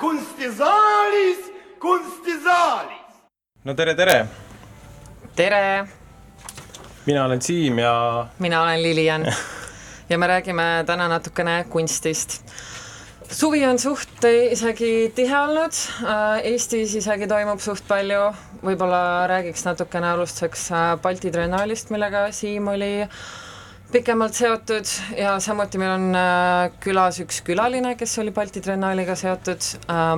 kunstisaalis, kunstisaalis. no tere, tere! tere! mina olen Siim ja mina olen Lilian ja me räägime täna natukene kunstist. suvi on suht isegi tihe olnud, Eestis isegi toimub suht palju, võib-olla räägiks natukene alustuseks Balti triennaalist, millega Siim oli pikemalt seotud ja samuti meil on külas üks külaline, kes oli Balti triennaaliga seotud,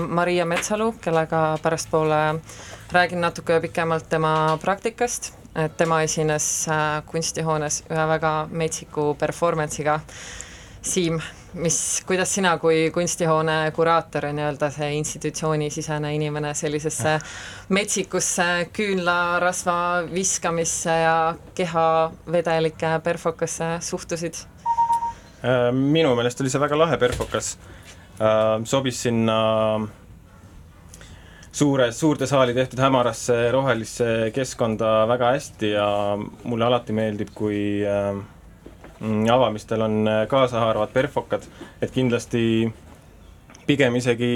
Maria Metsalu, kellega pärastpoole räägin natuke pikemalt tema praktikast et tema esines äh, kunstihoones ühe väga metsiku performance'iga. Siim, mis, kuidas sina kui kunstihoone kuraator ja nii-öelda see institutsioonisisene inimene sellisesse metsikusse küünlarasva viskamisse ja kehavedelike perfokasse suhtusid? Äh, minu meelest oli see väga lahe perfokas, äh, sobis sinna suures, suurde saali tehtud hämarasse rohelisse keskkonda väga hästi ja mulle alati meeldib, kui äh, avamistel on kaasahaaravad perfokad, et kindlasti pigem isegi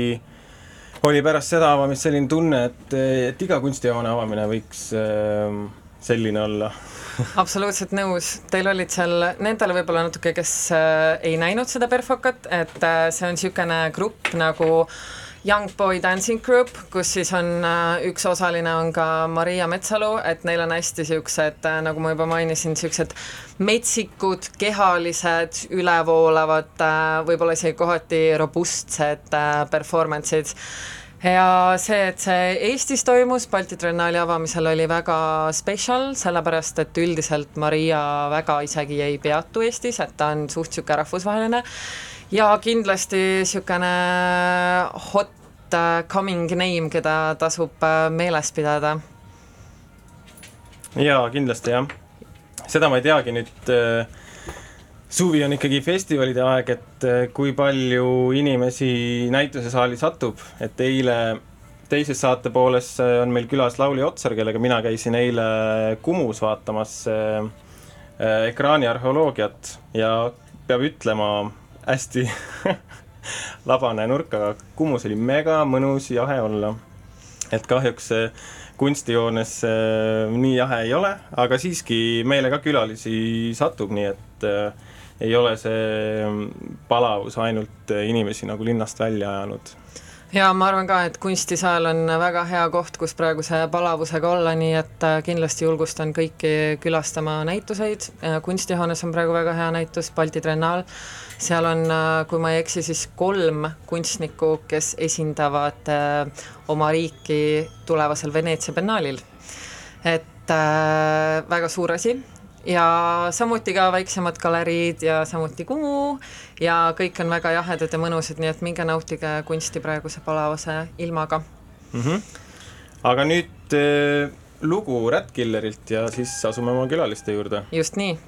oli pärast seda avamist selline tunne, et, et iga kunstihoone avamine võiks äh, selline olla. Absoluutselt nõus, teil olid seal, nendele võib-olla natuke, kes äh, ei näinud seda perfokat, et äh, see on niisugune grupp nagu äh, Young Boy Dancing Group, kus siis on äh, üks osaline on ka Maria Metsalu, et neil on hästi niisugused, äh, nagu ma juba mainisin, niisugused metsikud, kehalised, ülevoolavad, äh, võib-olla isegi kohati robustsed performance'id ja see, et see Eestis toimus, Balti Triennaali avamisel oli väga special, sellepärast et üldiselt Maria väga isegi ei peatu Eestis, et ta on suht niisugune rahvusvaheline ja kindlasti niisugune hot uh, coming name, keda tasub uh, meeles pidada. jaa, kindlasti jah. seda ma ei teagi nüüd äh, suvi on ikkagi festivalide aeg, et kui palju inimesi näitusesaali satub, et eile teises saate pooles on meil külas Lauli Otsar, kellega mina käisin eile Kumus vaatamas äh, ekraani arheoloogiat ja peab ütlema, hästi labane nurk, aga Kumus oli mega mõnus jahe olla. et kahjuks kunstijoones nii jahe ei ole, aga siiski meile ka külalisi satub, nii et äh, ei ole see palavus ainult inimesi nagu linnast välja ajanud. Ja ma arvan ka, et kunstisaal on väga hea koht, kus praeguse palavusega olla, nii et äh, kindlasti julgustan kõiki külastama näituseid, äh, kunstihoones on praegu väga hea näitus, Balti Triennaal, seal on, äh, kui ma ei eksi, siis kolm kunstnikku, kes esindavad oma riiki tulevasel Veneetsia biennaalil. et äh, väga suur asi ja samuti ka väiksemad galeriid ja samuti Kumu ja kõik on väga jahedad ja mõnusad, nii et minge nautige kunsti praeguse palavase ilmaga mm. -hmm. aga nüüd äh, lugu Rat Killerilt ja siis asume oma külaliste juurde. just nii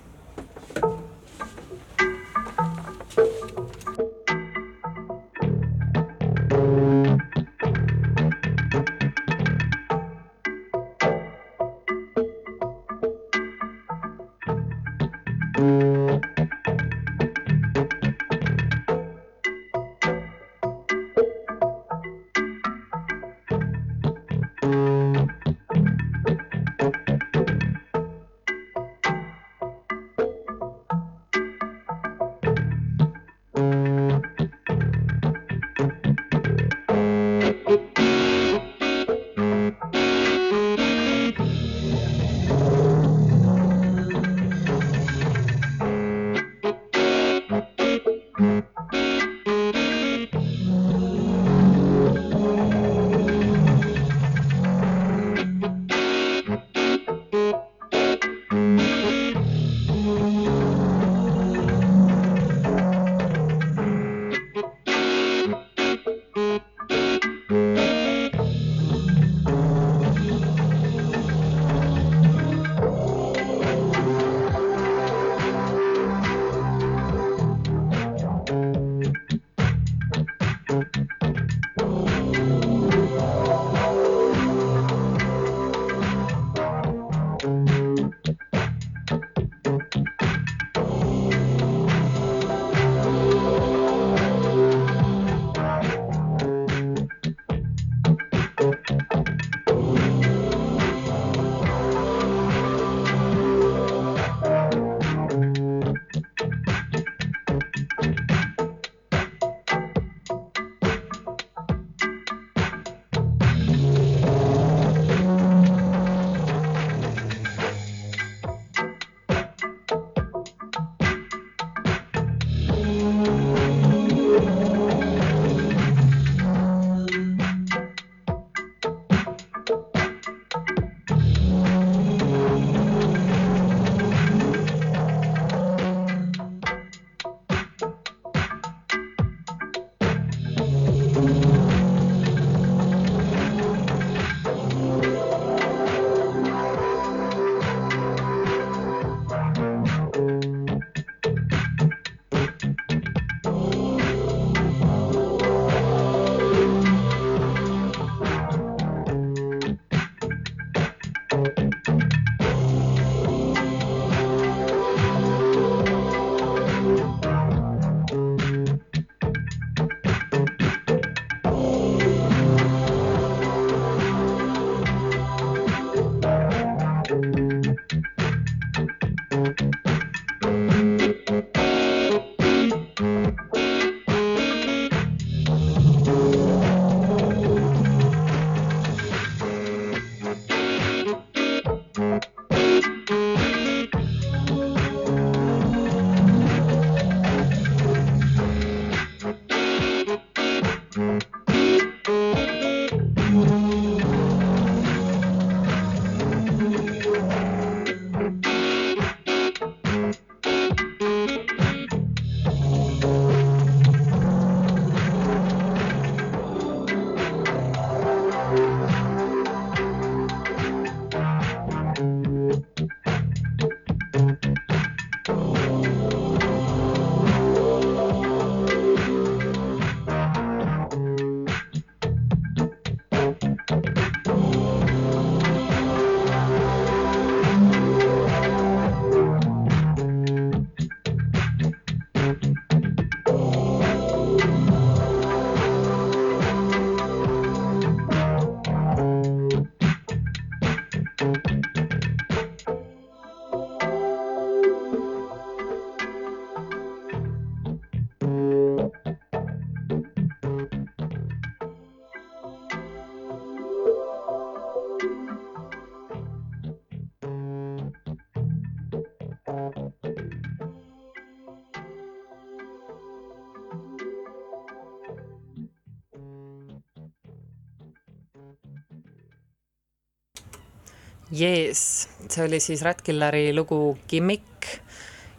Jees, see oli siis Ratkilleri lugu Gimmick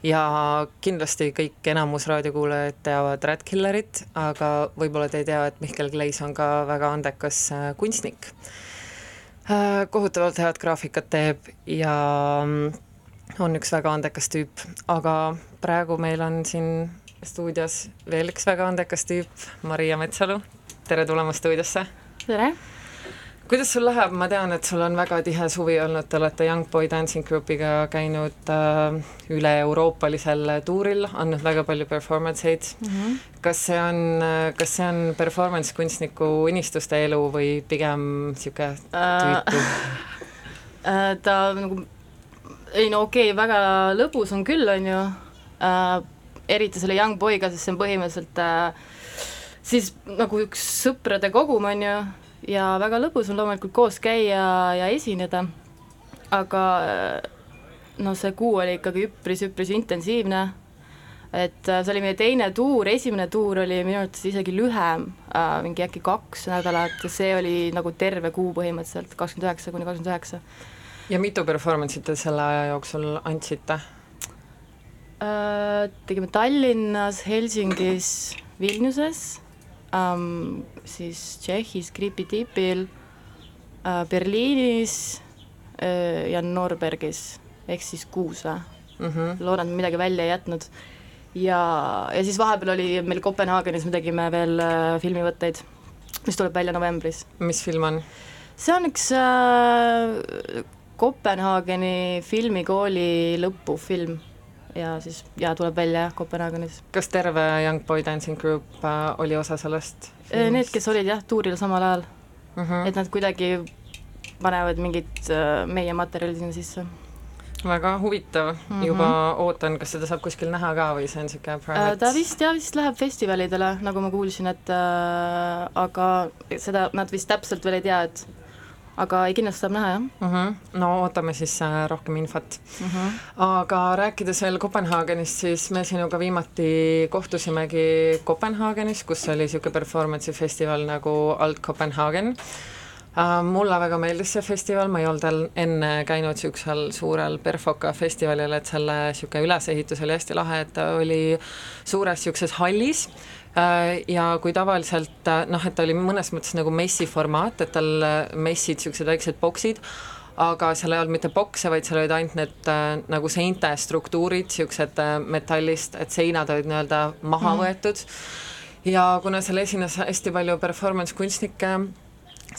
ja kindlasti kõik enamus raadiokuulajad teavad Ratkillerit, aga võib-olla te ei tea, et Mihkel Kleis on ka väga andekas äh, kunstnik. Äh, kohutavalt head graafikat teeb ja mm, on üks väga andekas tüüp, aga praegu meil on siin stuudios veel üks väga andekas tüüp, Maria Metsalu. tere tulemast stuudiosse! tere! Kuidas sul läheb, ma tean, et sul on väga tihe suvi olnud, te olete Young Boy Dancing Groupiga käinud äh, üle-euroopalisel tuuril, andnud väga palju performance eid mm. -hmm. kas see on, kas see on performance kunstniku unistuste elu või pigem niisugune tüütu uh,? ta nagu, ei no okei okay,, väga lõbus on küll, on ju uh,, eriti selle Young Boy'ga, sest see on põhimõtteliselt uh, siis nagu üks sõprade kogum, on ju ja väga lõbus on loomulikult koos käia ja esineda, aga no see kuu oli ikkagi üpris-üpris intensiivne, et äh, see oli meie teine tuur, esimene tuur oli minu arvates isegi lühem äh,, mingi äkki kaks nädalat, see oli nagu terve kuu põhimõtteliselt, kakskümmend üheksa kuni kakskümmend üheksa. ja mitu performance'it te selle aja jooksul andsite äh,? tegime Tallinnas, Helsingis, Vilniuses ähm, siis Tšehhis Gripi tipil äh,, Berliinis äh, ja Norbergis ehk siis kuus või mm -hmm.? loodan, et midagi välja ei jätnud. ja, ja siis vahepeal oli meil Kopenhaagenis, me tegime veel äh, filmivõtteid, mis tuleb välja novembris. mis film on? see on üks äh, Kopenhaageni filmikooli lõpufilm ja siis ja tuleb välja jah, Kopenhaagenis. kas terve Young Boy Dancing Group äh, oli osa sellest? Äh, need, kes olid jah, tuuril samal ajal uh. Mhm. -huh. et nad kuidagi panevad mingit äh, meie materjali sinna sisse. väga huvitav mm, -hmm. juba ootan, kas seda saab kuskil näha ka või see on niisugune private? ta vist jah, vist läheb festivalidele, nagu ma kuulsin, et äh, aga seda nad vist täpselt veel ei tea, et aga ei, kindlasti saab näha, jah. Mhm. -huh. no ootame siis äh, rohkem infot. Mhm. -huh. aga rääkides veel Kopenhaagenist, siis me sinuga viimati kohtusimegi Kopenhaagenis, kus oli niisugune performance'i festival nagu Alt Copenhagen Uh, mulle väga meeldis see festival, ma ei olnud enne käinud niisugusel suurel Perfoka festivalil, et selle niisugune ülesehitus oli hästi lahe, et ta oli suures niisuguses hallis Äh, ja kui tavaliselt äh, noh, et ta oli mõnes mõttes nagu messi formaat, et tal äh, messid, niisugused väiksed boksid, aga seal ei olnud mitte bokse, vaid seal olid ainult need äh, nagu seinte struktuurid, äh, metallist, et seinad olid nii-öelda maha mm. võetud. ja kuna seal esines hästi palju performance kunstnikke,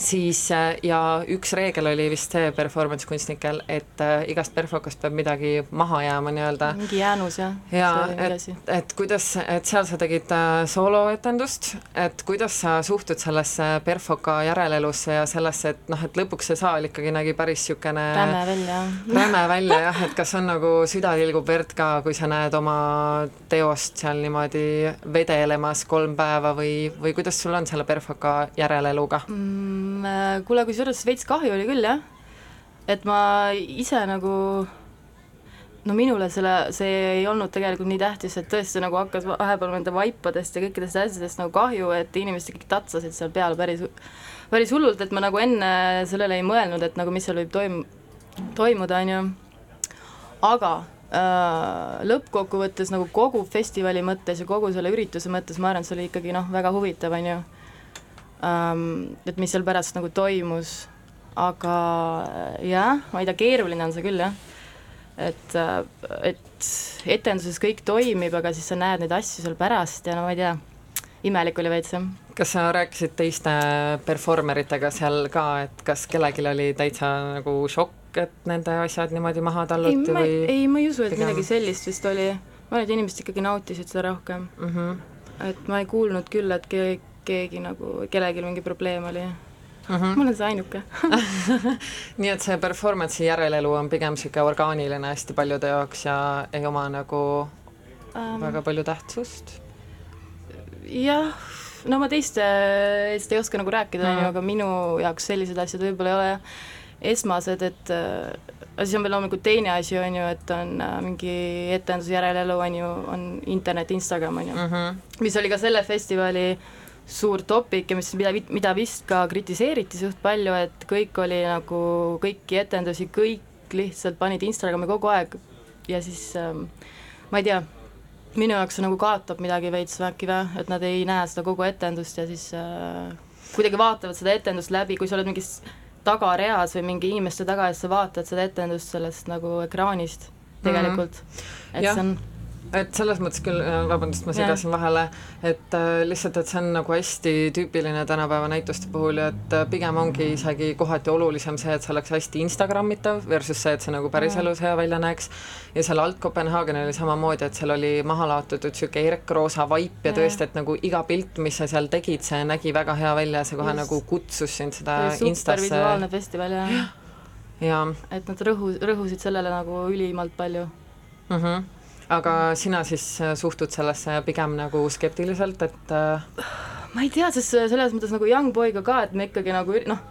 siis äh, ja üks reegel oli vist see performance kunstnikel, et äh, igast perfokast peab midagi maha jääma nii-öelda. mingi jäänus jah. ja et, et kuidas, et seal sa tegid äh, sooloetendust, et kuidas sa suhtud sellesse perfoka järelelusse ja sellesse, et noh, et lõpuks see saal ikkagi nägi päris niisugune räme välja. räme välja jah, et kas on nagu süda tilgub verd ka, kui sa näed oma teost seal niimoodi vedelemas kolm päeva või, või kuidas sul on selle perfoka järeleluga mm.? Mm,? kuule, kusjuures veits kahju oli küll jah, et ma ise nagu no minule selle, see ei olnud tegelikult nii tähtis, et tõesti nagu hakkas vahepeal nende vaipadest ja kõikidest asjadest nagu kahju, et inimesed ikkagi tatsasid seal peal päris, päris hullult, et ma nagu enne sellele ei mõelnud, et nagu mis seal võib toim-, toimuda, on ju. aga äh, lõppkokkuvõttes nagu kogu festivali mõttes ja kogu selle ürituse mõttes ma arvan, et see oli ikkagi noh, väga huvitav, on ju. Et mis seal pärast nagu toimus, aga jah, ma ei tea, keeruline on see küll, jah et, et etenduses kõik toimib, aga siis sa näed neid asju seal pärast ja no ma ei tea, imelik oli veits jah. kas sa rääkisid teiste performer itega seal ka, et kas kellelgi oli täitsa nagu šokk, et nende asjad niimoodi maha talluti või? ei, ma ei usu, et pigem... midagi sellist vist oli, ma arvan, et inimesed ikkagi nautisid seda rohkem mm. -hmm. et ma ei kuulnud küll, et keegi, keegi nagu, kellelgi mingi probleem oli mm. -hmm. ma olen see ainuke nii et see performance'i järelelu on pigem niisugune orgaaniline hästi paljude jaoks ja ei oma nagu um, väga palju tähtsust? jah, no ma teiste eest ei oska nagu rääkida, on ju, aga minu jaoks sellised asjad võib-olla ei ole esmased, et äh, siis on veel loomulikult teine asi, on ju, et on äh, mingi etenduse järelelu, on ju, on internet, Instagram, on ju mm, -hmm. mis oli ka selle festivali äh, suur topik ja mis, mida, mida vist ka kritiseeriti suht palju, et kõik oli nagu, kõiki etendusi, kõik lihtsalt panid Instagrami kogu aeg ja siis ähm, ma ei tea, minu jaoks see nagu kaotab midagi veits äkki või, et nad ei näe seda kogu etendust ja siis äh, kuidagi vaatavad seda etendust läbi, kui sa oled mingis tagareas või mingi inimeste taga ja siis sa vaatad seda etendust sellest nagu ekraanist tegelikult mm, -hmm. et ja. see on et selles mõttes küll, äh, vabandust, ma segasin vahele, et äh, lihtsalt, et see on nagu hästi tüüpiline tänapäeva näituste puhul ja et äh, pigem ongi isegi kohati olulisem see, et see oleks hästi Instagrammitav versus see, et see nagu päriselus hea välja näeks. ja seal alt Kopenhaagenil oli samamoodi, et seal oli maha laotatud niisugune erkroosa vaip ja tõesti, et nagu iga pilt, mis sa seal tegid, see nägi väga hea välja, see kohe Just. nagu kutsus sind seda Instasse. visuaalne festival ja, ja. ja. et nad rõhu, rõhusid sellele nagu ülimalt palju mm. -hmm aga sina siis äh, suhtud sellesse pigem nagu skeptiliselt, et äh, ma ei tea, sest selles mõttes nagu Young Boy'ga ka, et me ikkagi nagu noh,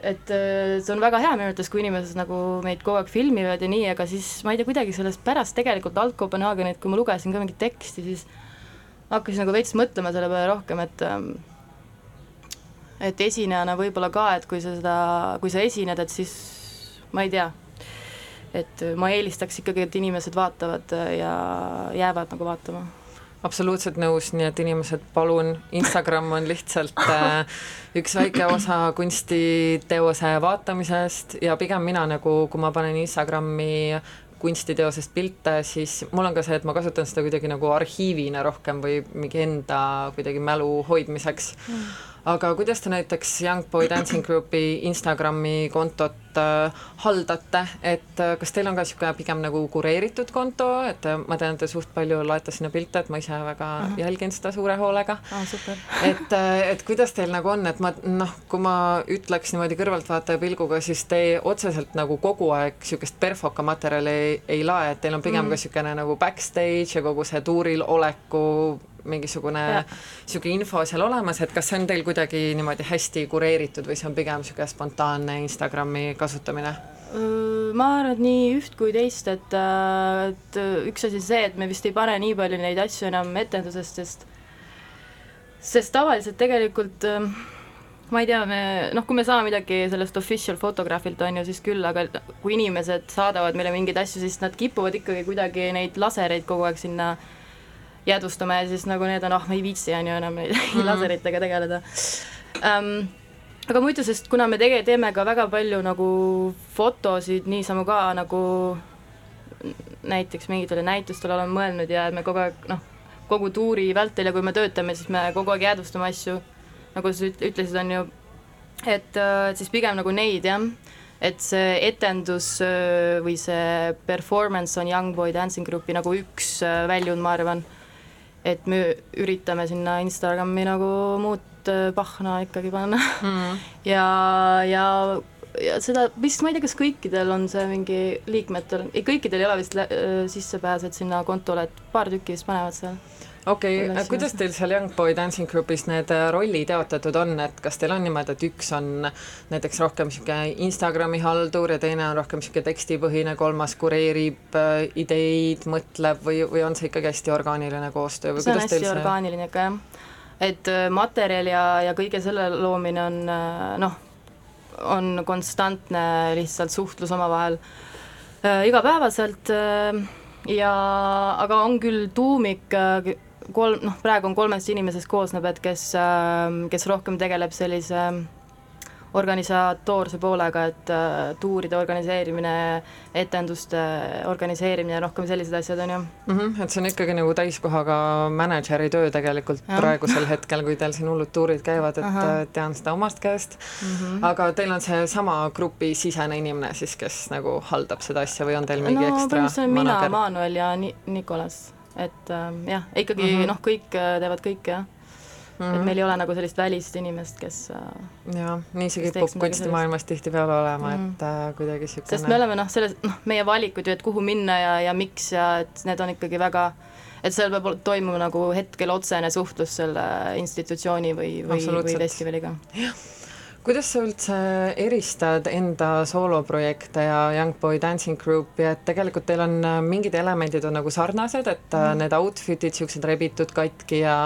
et äh, see on väga hea minu arvates, kui inimesed nagu meid kogu aeg filmivad ja nii, aga siis ma ei tea, kuidagi sellest pärast tegelikult alt Kopenhaagenit, kui ma lugesin ka mingit teksti, siis hakkasin nagu veits mõtlema selle peale rohkem, et ähm, et esinejana võib-olla ka, et kui sa seda, kui sa esined, et siis ma ei tea, et ma eelistaks ikkagi, et inimesed vaatavad ja jäävad nagu vaatama. Absoluutselt nõus, nii et inimesed, palun, Instagram on lihtsalt äh, üks väike osa kunstiteose vaatamisest ja pigem mina nagu, kui ma panen Instagrami kunstiteosest pilte, siis mul on ka see, et ma kasutan seda kuidagi nagu arhiivina rohkem või mingi enda kuidagi mälu hoidmiseks. Mm aga kuidas te näiteks Young Boy Dancing Groupi Instagrami kontot äh, haldate, et äh, kas teil on ka niisugune pigem nagu kureeritud konto, et äh, ma tean, te suht palju laete sinna pilte, et ma ise väga -huh. jälgin seda suure hoolega oh,. et, äh, et kuidas teil nagu on, et ma noh, kui ma ütleks niimoodi kõrvaltvaataja pilguga, siis te otseselt nagu kogu aeg niisugust perfoka materjali ei, ei lae, et teil on pigem mm -hmm. ka niisugune nagu backstage ja kogu see tuuril oleku mingisugune niisugune info seal olemas, et kas see on teil kuidagi niimoodi hästi kureeritud või see on pigem niisugune spontaanne Instagrami kasutamine? ma arvan, et nii üht kui teist, et, äh, et üks asi see, et me vist ei pane nii palju neid asju enam etendusest, sest sest tavaliselt tegelikult äh, ma ei tea, me noh, kui me saame midagi sellest official photographilt, on ju, siis küll, aga kui inimesed saadavad meile mingeid asju, siis nad kipuvad ikkagi kuidagi neid lasereid kogu aeg sinna äh, jäädvustama ja siis nagu need on, ah, ma ei viitsi, on ju, enam mm -hmm. laseritega tegeleda um,. aga muidu, sest kuna me tege-, teeme ka väga palju nagu fotosid niisama ka nagu näiteks mingitele näitustele oleme mõelnud ja me kogu aeg noh, kogu tuuri vältel ja kui me töötame, siis me kogu aeg jäädvustame asju, nagu sa ütlesid, on ju, et, et siis pigem nagu neid jah, et see etendus või see performance on Young Boy Dancing Grupi nagu üks väljund, ma arvan et me üritame sinna Instagrami nagu muud äh, pahna ikkagi panna mm. ja, ja, ja seda vist ma ei tea, kas kõikidel on see mingi liikmetel, ei kõikidel ei ole vist äh, sissepääs, et sinna kontole, et paar tükki vist panevad seal okei okay,, kuidas teil seal Young Boy Dancing Grupis need äh, rollid jaotatud on, et kas teil on niimoodi, et üks on näiteks rohkem niisugune Instagrami haldur ja teine on rohkem niisugune tekstipõhine, kolmas kureerib äh, ideid, mõtleb või, või on see ikkagi hästi orgaaniline koostöö või see kuidas teil see orgaaniline ikka jah. et äh, materjal ja, ja kõige selle loomine on noh, on konstantne lihtsalt suhtlus omavahel igapäevaselt ja aga on küll tuumik kolm, noh, praegu on kolmest inimesest koosneb, et kes äh,, kes rohkem tegeleb sellise organisatoorse poolega, et äh, tuuride organiseerimine, etenduste organiseerimine ja rohkem sellised asjad, on ju mm, -hmm, et see on ikkagi nagu täiskohaga mänedžeri töö tegelikult ja. Praegusel hetkel, kui teil siin hullud tuurid käivad, et Ahah. äh, tean seda omast käest mm. -hmm. aga teil on seesama grupi sisene inimene siis, kes nagu haldab seda asja või on teil mingi no ekstra mina? Manuel ja Ni-, Nikolas, et ähm, jah, ikkagi mm Mhm. -hmm. noh, kõik äh, teevad kõike jah mm, -hmm. et meil ei ole nagu sellist välist inimest, kes äh, jah, nii see kipub kunstimaailmas tihtipeale olema mm, Mhm. -hmm. et äh, kuidagi sest me oleme noh, selles, noh, meie valikud ju, et kuhu minna ja, ja miks ja et need on ikkagi väga et seal peab toimuma nagu hetkel otsene suhtlus selle institutsiooni või, või, või festivaliga. Kuidas sa üldse eristad enda sooloprojekte ja Young Boy Dancing Groupi, et tegelikult teil on äh, mingid elemendid on nagu sarnased, et mm. need outfit'id, niisugused rebitud katki ja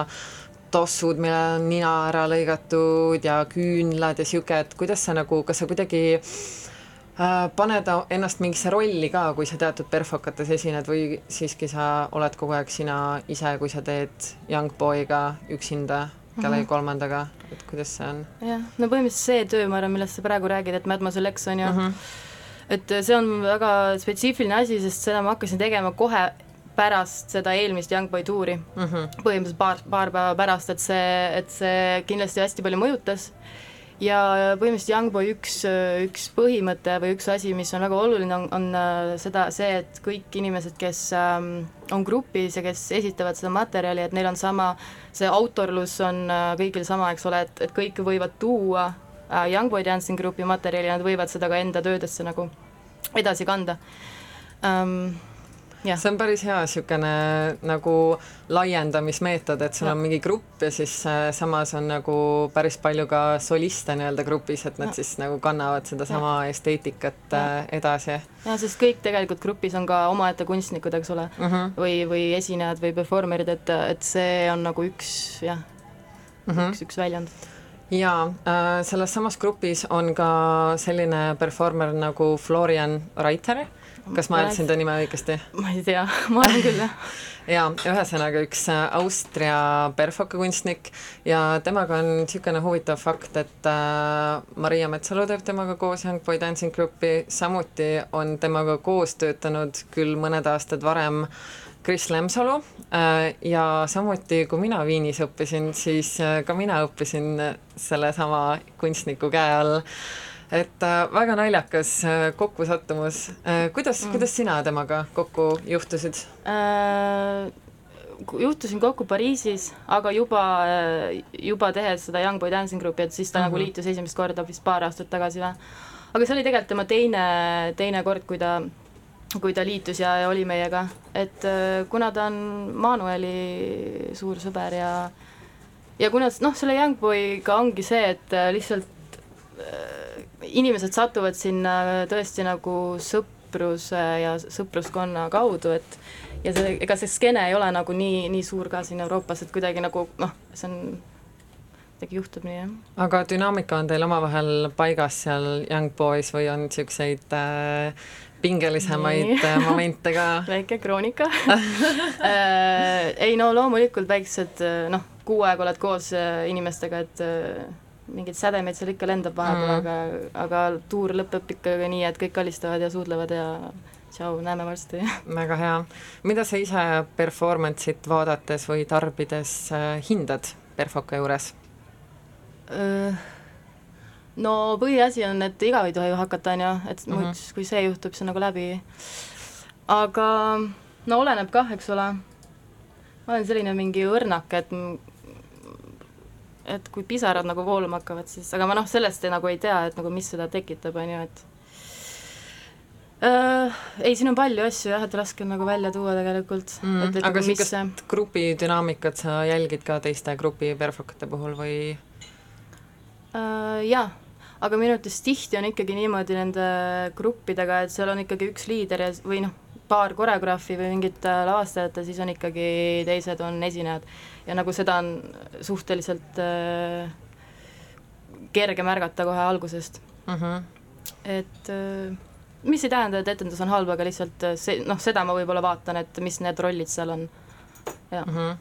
tossud, millel on nina ära lõigatud ja küünlad ja niisugune, et kuidas sa nagu, kas sa kuidagi äh, paned ennast mingisse rolli ka, kui sa teatud perfokates esined või siiski sa oled kogu aeg sina ise, kui sa teed Young Boy'ga üksinda kellegi Mhm. kolmandaga, et kuidas see on jah, no põhimõtteliselt see töö, ma arvan, millest sa praegu räägid, et Mademoiselle X on ju mm? -hmm. et see on väga spetsiifiline asi, sest seda ma hakkasin tegema kohe pärast seda eelmist Young Boy tuuri, Mm -hmm. põhimõtteliselt paar, paar päeva pärast, et see, et see kindlasti hästi palju mõjutas ja põhimõtteliselt Young Boy üks, üks põhimõte või üks asi, mis on väga oluline, on, on äh, seda, see, et kõik inimesed, kes ähm, on grupis ja kes esitavad seda materjali, et neil on sama, see autorlus on äh, kõigil sama, eks ole, et, et kõik võivad tuua äh, Young Boy Dancing Grupi materjali ja nad võivad seda ka enda töödesse nagu edasi kanda ähm,. See on päris hea niisugune nagu laiendamismeetod, et sul on mingi grupp ja siis äh, samas on nagu päris palju ka soliste nii-öelda grupis, et nad Ja. siis nagu kannavad sedasama esteetikat äh, edasi jah, sest kõik tegelikult grupis on ka omaette kunstnikud, eks ole mm. -hmm. või, või esinejad või performer'id, et, et see on nagu üks jah Mm -hmm. üks, üks väljund. jaa äh,, selles samas grupis on ka selline performer nagu Florian Reiter, kas ma hääldasin ta nime õigesti? ma ei tea, ma arvan küll jah. jaa, ühesõnaga üks äh, Austria perfokakunstnik ja temaga on niisugune huvitav fakt, et äh, Maria Metsalu teeb temaga koos Young Boy Dancing Grupi, samuti on temaga koos töötanud küll mõned aastad varem Kris Lemsalu äh, ja samuti, kui mina Viinis õppisin, siis ka mina õppisin sellesama kunstniku käe all et äh, väga naljakas äh, kokkusattumus äh,. kuidas mm., kuidas sina temaga kokku juhtusid? Äh, juhtusin kokku Pariisis, aga juba, juba tehes seda Young Boy Dancing Grupi, et siis ta mm -hmm. nagu Mhm. liitus esimest korda vist paar aastat tagasi või. aga see oli tegelikult tema teine, teine kord, kui ta, kui ta liitus ja, ja oli meiega, et kuna ta on Manueli suur sõber ja ja kuna noh, selle Young Boy'ga ongi see, et lihtsalt inimesed satuvad sinna tõesti nagu sõpruse ja sõpruskonna kaudu, et ja see, ega see skeene ei ole nagu nii, nii suur ka siin Euroopas, et kuidagi nagu noh, see on, kuidagi juhtub nii jah. aga dünaamika on teil omavahel paigas seal Young Boys või on niisuguseid äh, pingelisemaid äh, momente ka? väike kroonika äh, ei no loomulikult väiksed äh, noh, kuu aega oled koos äh, inimestega, et äh, mingeid sädemeid seal ikka lendab vahepeal Mm. mm., aga, aga tuur lõpeb ikkagi nii, et kõik kalistavad ja suudlevad ja tšau, näeme varsti. väga hea. mida sa ise performance'it vaadates või tarbides äh, hindad perfoka juures? no põhiasi on, et igav ei tohi ju hakata, on ju, et Mhm. muidu kui see juhtub, siis on nagu läbi. aga no oleneb kah, eks ole. ma olen selline mingi õrnak, et et kui pisarad nagu voolama hakkavad, siis, aga ma noh, sellest ei, nagu ei tea, et nagu mis seda tekitab, on ju, et äh, ei, siin on palju asju jah, et raske on nagu välja tuua tegelikult. Mm, et, et aga nagu mis see niisugust grupi dünaamikat sa jälgid ka teiste grupi perfokate puhul või? Äh, jaa, aga minu arvates tihti on ikkagi niimoodi nende gruppidega, et seal on ikkagi üks liider ja või noh, paar koreograafi või mingit äh, lavastajat ja siis on ikkagi teised on esinejad. ja nagu seda on suhteliselt äh, kerge märgata kohe algusest, mm? -hmm. et äh, mis ei tähenda, et etendus on halb, aga lihtsalt äh, see, noh, seda ma võib-olla vaatan, et mis need rollid seal on. jah Mm -hmm.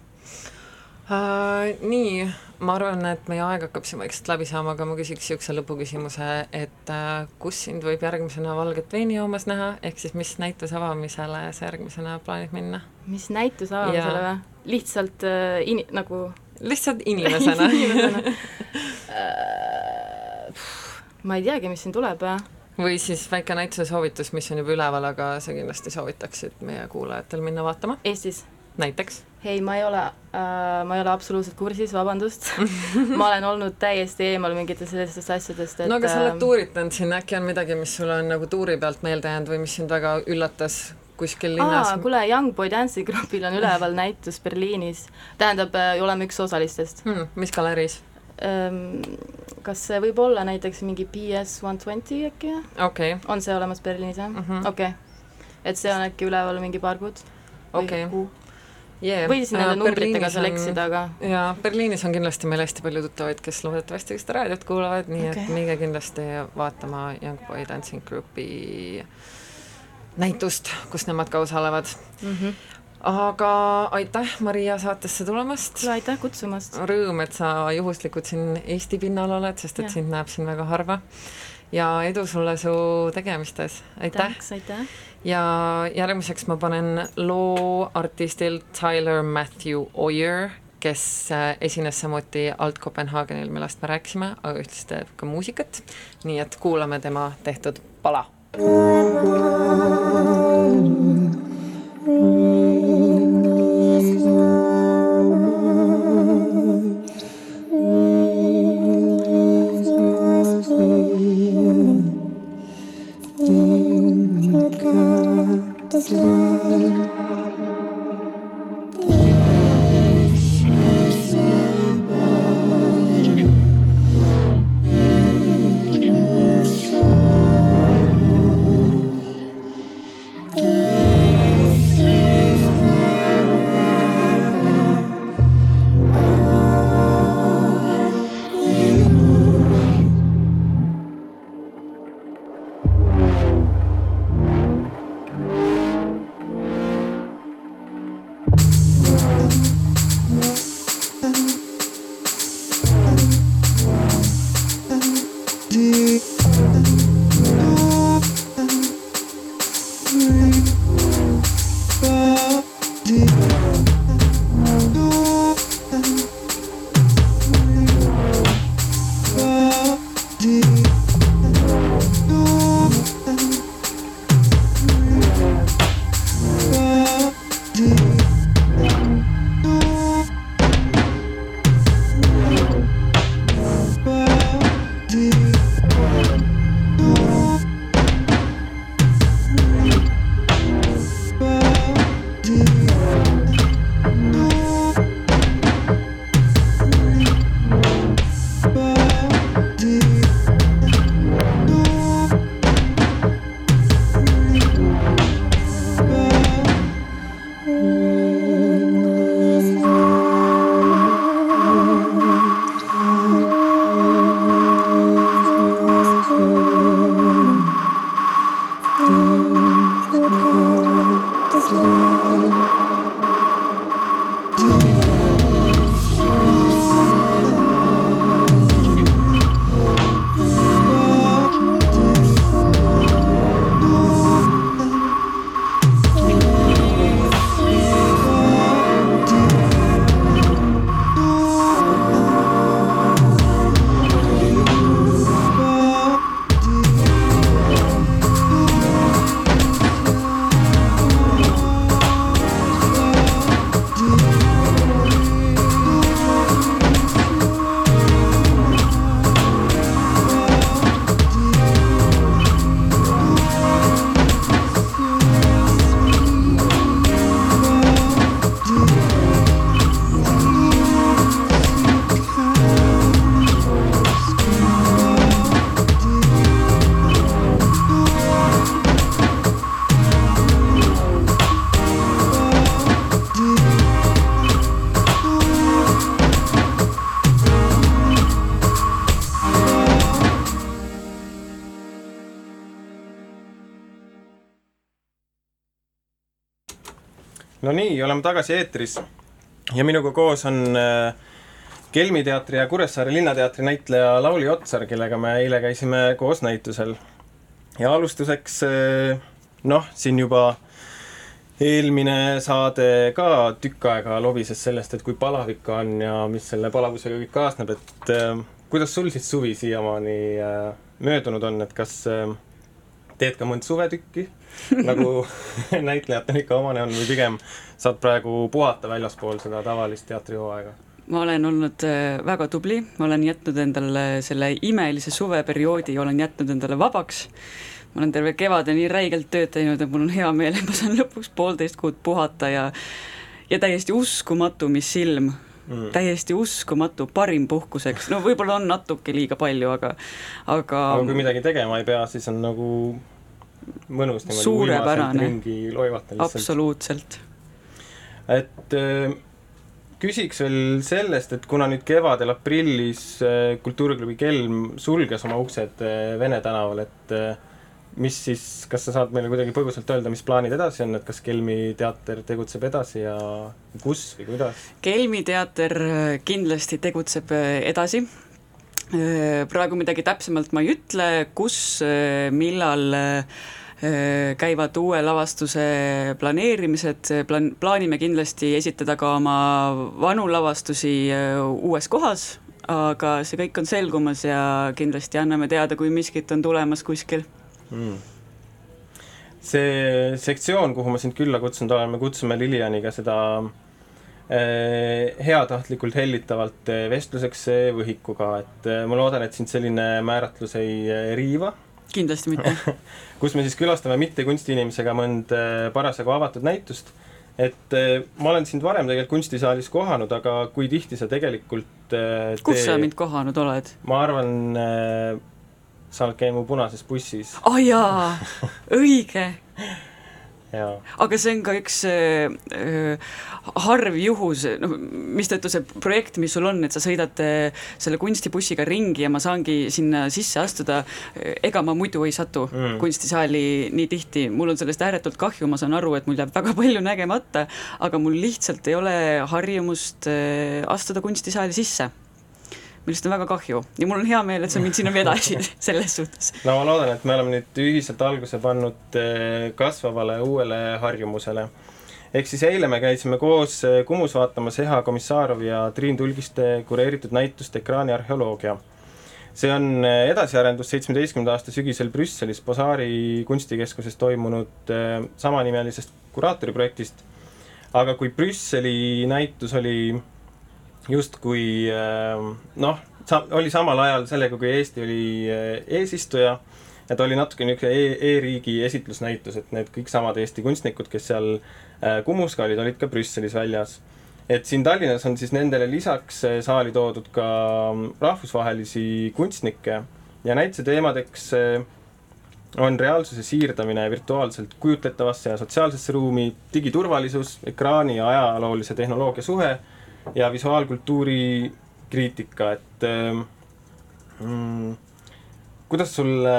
Uh, nii, ma arvan, et meie aeg hakkab siin vaikselt läbi saama, aga ma küsiks niisuguse lõpuküsimuse, et uh, kus sind võib järgmisena Valget veini joomas näha, ehk siis mis näituse avamisele sa järgmisena plaanid minna? mis näituse avamisele või? lihtsalt äh, in-, nagu lihtsalt inimesena inimesena Äh, ma ei teagi, mis siin tuleb, jah. või siis väike näituse soovitus, mis on juba üleval, aga sa kindlasti soovitaksid meie kuulajatel minna vaatama, Eestis? näiteks? Ei, ma ei ole äh,, ma ei ole absoluutselt kursis, vabandust ma olen olnud täiesti eemal mingitest sellistest asjadest, et no aga sa oled ähm, tuuritanud siin, äkki on midagi, mis sulle on nagu tuuri pealt meelde jäänud või mis sind väga üllatas kuskil linnas kuule, Young Boy Dance'i grupil on üleval näitus Berliinis. tähendab, oleme üks osalistest hmm,? mis galeeriis? ähm, kas see võib olla näiteks mingi PS one twenty äkki, okei okay. on see olemas Berliinis, jah? Mhm. okei. et see on äkki üleval mingi paar kuud? Okei. kuu? Yeah. või siis nende numbritega seal eksida, aga jaa, Berliinis on kindlasti meil hästi palju tuttavaid, kes loodetavasti seda raadiot kuulavad, nii okay. Et minge kindlasti vaatama Young Boy Dancing Groupi näitust, kus nemad ka osalevad. mm -hmm. aga aitäh, Maria, saatesse tulemast. aitäh kutsumast! rõõm, et sa juhuslikult siin Eesti pinnal oled, sest et Jah. sind näeb siin väga harva. Ja edu sulle su tegemistes, aitäh! Ja järgmiseks ma panen loo artistilt Tyler Matthew Oyer, kes äh, esines samuti Alt Kopenhaagenil, millest me rääkisime, aga ühtlasi teeb ka muusikat. nii et kuulame tema tehtud pala. love. No nii, oleme tagasi eetris ja minuga koos on äh, Kelmi teatri ja Kuressaare Linnateatri näitleja Lauli Otsar, kellega me eile käisime koos näitusel. ja alustuseks äh, noh, siin juba eelmine saade ka tükk aega lobises sellest, et kui palavik on ja mis selle palavusega kõik kaasneb, et äh, kuidas sul siis suvi siiamaani möödunud on, et kas äh, teed ka mõnd suvetükki nagu näitlejatel ikka omane on või pigem saad praegu puhata väljaspool seda tavalist teatrihooaega? ma olen olnud äh, väga tubli, ma olen jätnud endale selle imelise suveperioodi, olen jätnud endale vabaks. ma olen terve kevade nii räigelt tööd teinud, et mul on hea meel, et ma saan lõpuks poolteist kuud puhata ja ja täiesti uskumatu, mis silm mm., täiesti uskumatu, parim puhkuseks, no võib-olla on natuke liiga palju, aga, aga. aga kui midagi tegema ei pea, siis on nagu mõnus suurepärane, absoluutselt. et äh, küsiks veel sellest, et kuna nüüd kevadel aprillis äh, Kultuuriklubi Kelm sulges oma uksed äh, Vene tänaval, et mis siis, kas sa saad meile kuidagi põgusalt öelda, mis plaanid edasi on, et kas Kelmi teater tegutseb edasi ja kus või kuidas? Kelmi teater kindlasti tegutseb edasi, praegu midagi täpsemalt ma ei ütle, kus, millal käivad uue lavastuse planeerimised, plaan-, plaanime kindlasti esitada ka oma vanu lavastusi uues kohas, aga see kõik on selgumas ja kindlasti anname teada, kui miskit on tulemas kuskil. Mm see sektsioon, kuhu ma sind külla kutsunud olen, me kutsume Lilianiga seda eh, heatahtlikult hellitavalt eh, vestluseks eh, võhikuga, et ma loodan, et sind selline määratlus ei riiva. kindlasti mitte kus me siis külastame mitte kunstiinimesega mõnd parasjagu avatud näitust. et ma olen sind varem tegelikult kunstisaalis kohanud, aga kui tihti sa tegelikult kus te... sa mind kohanud oled? ma arvan sa oled käinud mu punases bussis. aa oh, jaa, õige aga see on ka üks äh, harv juhus, noh, mistõttu see projekt, mis sul on, et sa sõidad äh, selle kunstibussiga ringi ja ma saangi sinna sisse astuda, ega ma muidu ei satu mm. kunstisaali nii tihti, mul on sellest ääretult kahju, ma saan aru, et mul jääb väga palju nägemata, aga mul lihtsalt ei ole harjumust äh, astuda kunstisaali sisse millest on väga kahju ja mul on hea meel, et sa mind sinna vedasid selles suhtes. no ma loodan, et me oleme nüüd ühiselt alguse pannud eh, kasvavale uuele harjumusele. ehk siis eile me käisime koos eh, Kumus vaatamas Eha Komissarovi ja Triin Tulgiste kureeritud näitust Ekraaniarheoloogia. see on eh, edasiarendus seitsmeteistkümnenda aasta sügisel Brüsselis Basaari kunstikeskuses toimunud samanimelisest kuraatoriprojektist. aga kui Brüsseli näitus oli justkui ähm, noh, sa-, oli samal ajal sellega, kui Eesti oli äh, eesistuja, et oli natuke niisugune e e-riigi esitlusnäitus, et need kõik samad Eesti kunstnikud, kes seal äh, Kumuska olid, olid ka Brüsselis väljas. et siin Tallinnas on siis nendele lisaks äh, saali toodud ka mm, rahvusvahelisi kunstnikke ja näituse teemadeks on reaalsuse siirdamine virtuaalselt kujutletavasse ja sotsiaalsesse ruumi, digiturvalisus, ekraani ja ajaloolise tehnoloogia suhe ja visuaalkultuuri kriitika, et ähm, mm, kuidas sulle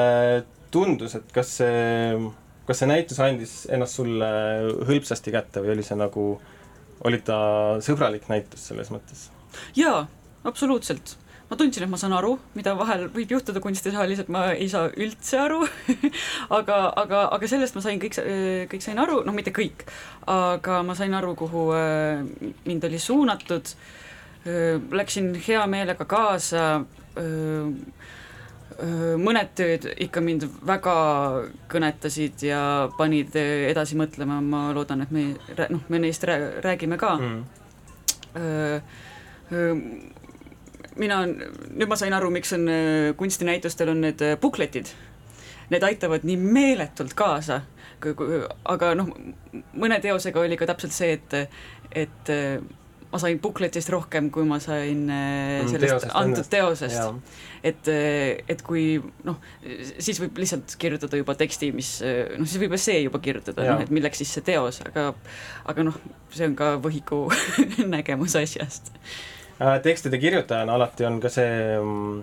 tundus, et kas see, kas see näitus andis ennast sulle hõlpsasti kätte või oli see nagu, oli ta sõbralik näitus selles mõttes? jaa, absoluutselt ma tundsin, et ma saan aru, mida vahel võib juhtuda kunstisaalis, et ma ei saa üldse aru. Aga, aga, aga sellest ma sain kõik, kõik sain aru, noh, mitte kõik, aga ma sain aru, kuhu äh, mind oli suunatud. Äh, läksin hea meelega kaasa. Äh, mõned tööd ikka mind väga kõnetasid ja panid edasi mõtlema, ma loodan, et me, noh, me neist räägime ka. Mm mina, nüüd ma sain aru, miks on äh, kunstinäitustel on need äh, bukletid. Need aitavad nii meeletult kaasa, aga noh, mõne teosega oli ka täpselt see, et, et äh, ma sain bukletist rohkem, kui ma sain mm, sellest teosest antud teosest. et, et kui noh, siis võib lihtsalt kirjutada juba teksti, mis noh, siis võib essee juba kirjutada, noh, et milleks siis see teos, aga aga noh, see on ka võhiku nägemus asjast tekstide kirjutajana alati on ka see, mm,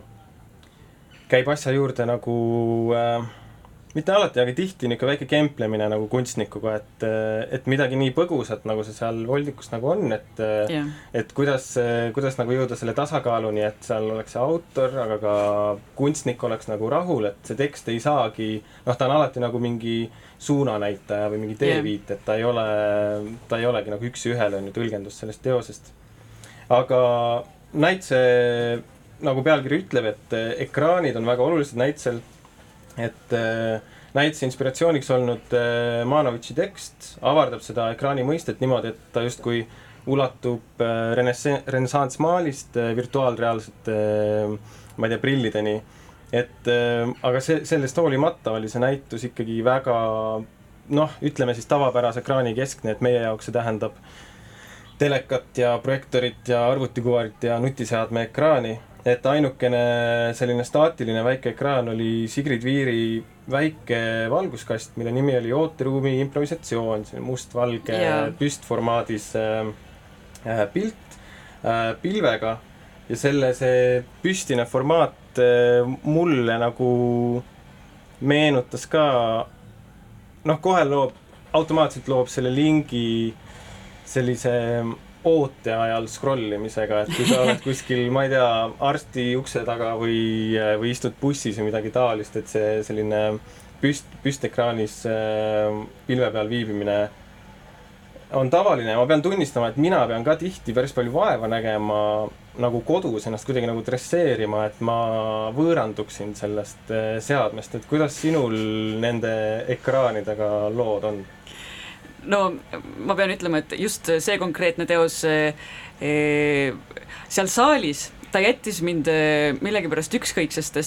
käib asja juurde nagu äh, mitte alati, aga tihti niisugune väike kemplemine nagu kunstnikuga, et, et midagi nii põgusat, nagu see seal voldikus nagu on, et jah, et kuidas, kuidas nagu jõuda selle tasakaaluni, et seal oleks see autor, aga ka kunstnik oleks nagu rahul, et see tekst ei saagi, noh, ta on alati nagu mingi suunanäitaja või mingi teeviit, et ta ei ole, ta ei olegi nagu üks-ühele on ju tõlgendus sellest teosest. Aga näituse nagu pealkiri ütleb, et eh, ekraanid on väga olulised näitusel, et äh, näituse inspiratsiooniks olnud äh, Manovitši tekst avardab seda ekraani mõistet niimoodi, et ta justkui ulatub äh, renesse-, renessanssmaalist äh, virtuaalreaalsete äh, ma ei tea, prillideni. et äh, aga see, sellest hoolimata oli see näitus ikkagi väga noh, ütleme siis tavapärase ekraani keskne, et meie jaoks see tähendab telekat ja projektorit ja arvutikuvarit ja nutiseadme ekraani et ainukene selline staatiline väike ekraan oli Sigrid Viiri väike valguskast, mille nimi oli ooteruumi improvisatsioon, selline mustvalge Jaa. püstformaadis äh, äh, pilt äh, pilvega ja selle see püstine formaat äh, mulle nagu meenutas ka noh, kohe loob, automaatselt loob selle lingi sellise oote ajal scroll imisega, et kui sa oled kuskil, ma ei tea, arsti ukse taga või, või istud bussis või midagi taolist, et see selline püst, püstekraanis äh, pilve peal viibimine on tavaline ja ma pean tunnistama, et mina pean ka tihti päris palju vaeva nägema nagu kodus ennast kuidagi nagu dresseerima, et ma võõranduksin sellest äh, seadmest, et kuidas sinul nende ekraanidega lood on? No ma pean ütlema, et just see konkreetne teos eh, eh, seal saalis ta jättis mind eh, millegipärast ükskõiksest,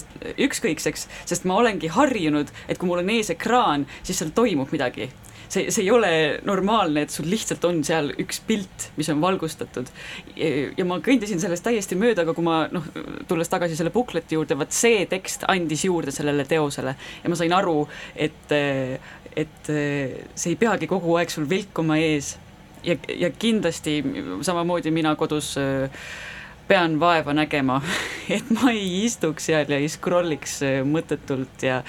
ükskõikseks, sest ma olengi harjunud, et kui mul on ees ekraan, siis seal toimub midagi see, see ei ole normaalne, et sul lihtsalt on seal üks pilt, mis on valgustatud. ja ma kõndisin sellest täiesti mööda, aga kui ma noh, tulles tagasi selle bukleti juurde, vot see tekst andis juurde sellele teosele ja ma sain aru, et, et see ei peagi kogu aeg sul vilkuma ees ja, ja kindlasti samamoodi mina kodus äh, pean vaeva nägema, et ma ei istuks seal ja ei scroll'iks äh, mõttetult ja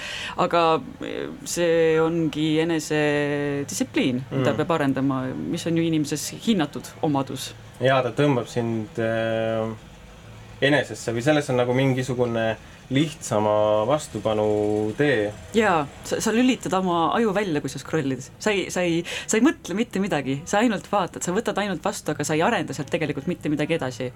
aga äh, see ongi enesedistsipliin mm., mida peab arendama, mis on ju inimeses hinnatud omadus. jaa, ta tõmbab sind äh, enesesse või selles on nagu mingisugune lihtsama vastupanu tee. jaa, sa, sa lülitad oma aju välja, kui sa scroll'id, sa ei, sa ei, sa ei mõtle mitte midagi, sa ainult vaatad, sa võtad ainult vastu, aga sa ei arenda sealt tegelikult mitte midagi edasi.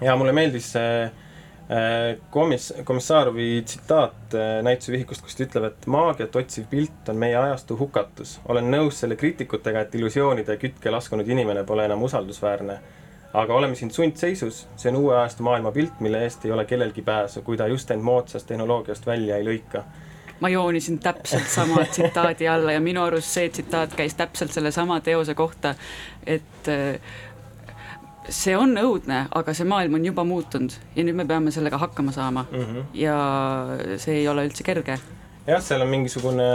ja mulle meeldis see äh, komis-, Komissaarovi tsitaat äh, näitusevihikust, kus ta ütleb, et maagiat otsiv pilt on meie ajastu hukatus. olen nõus selle kriitikutega, et illusioonide kütke laskunud inimene pole enam usaldusväärne. Aga oleme siin sundseisus, see on uue ajastu maailma pilt, mille eest ei ole kellelgi pääsu, kui ta just end moodsast tehnoloogiast välja ei lõika. ma joonisin täpselt sama tsitaadi alla ja minu arust see tsitaat käis täpselt sellesama teose kohta, et äh, see on õudne, aga see maailm on juba muutunud ja nüüd me peame sellega hakkama saama mm. -hmm. ja see ei ole üldse kerge. jah, seal on mingisugune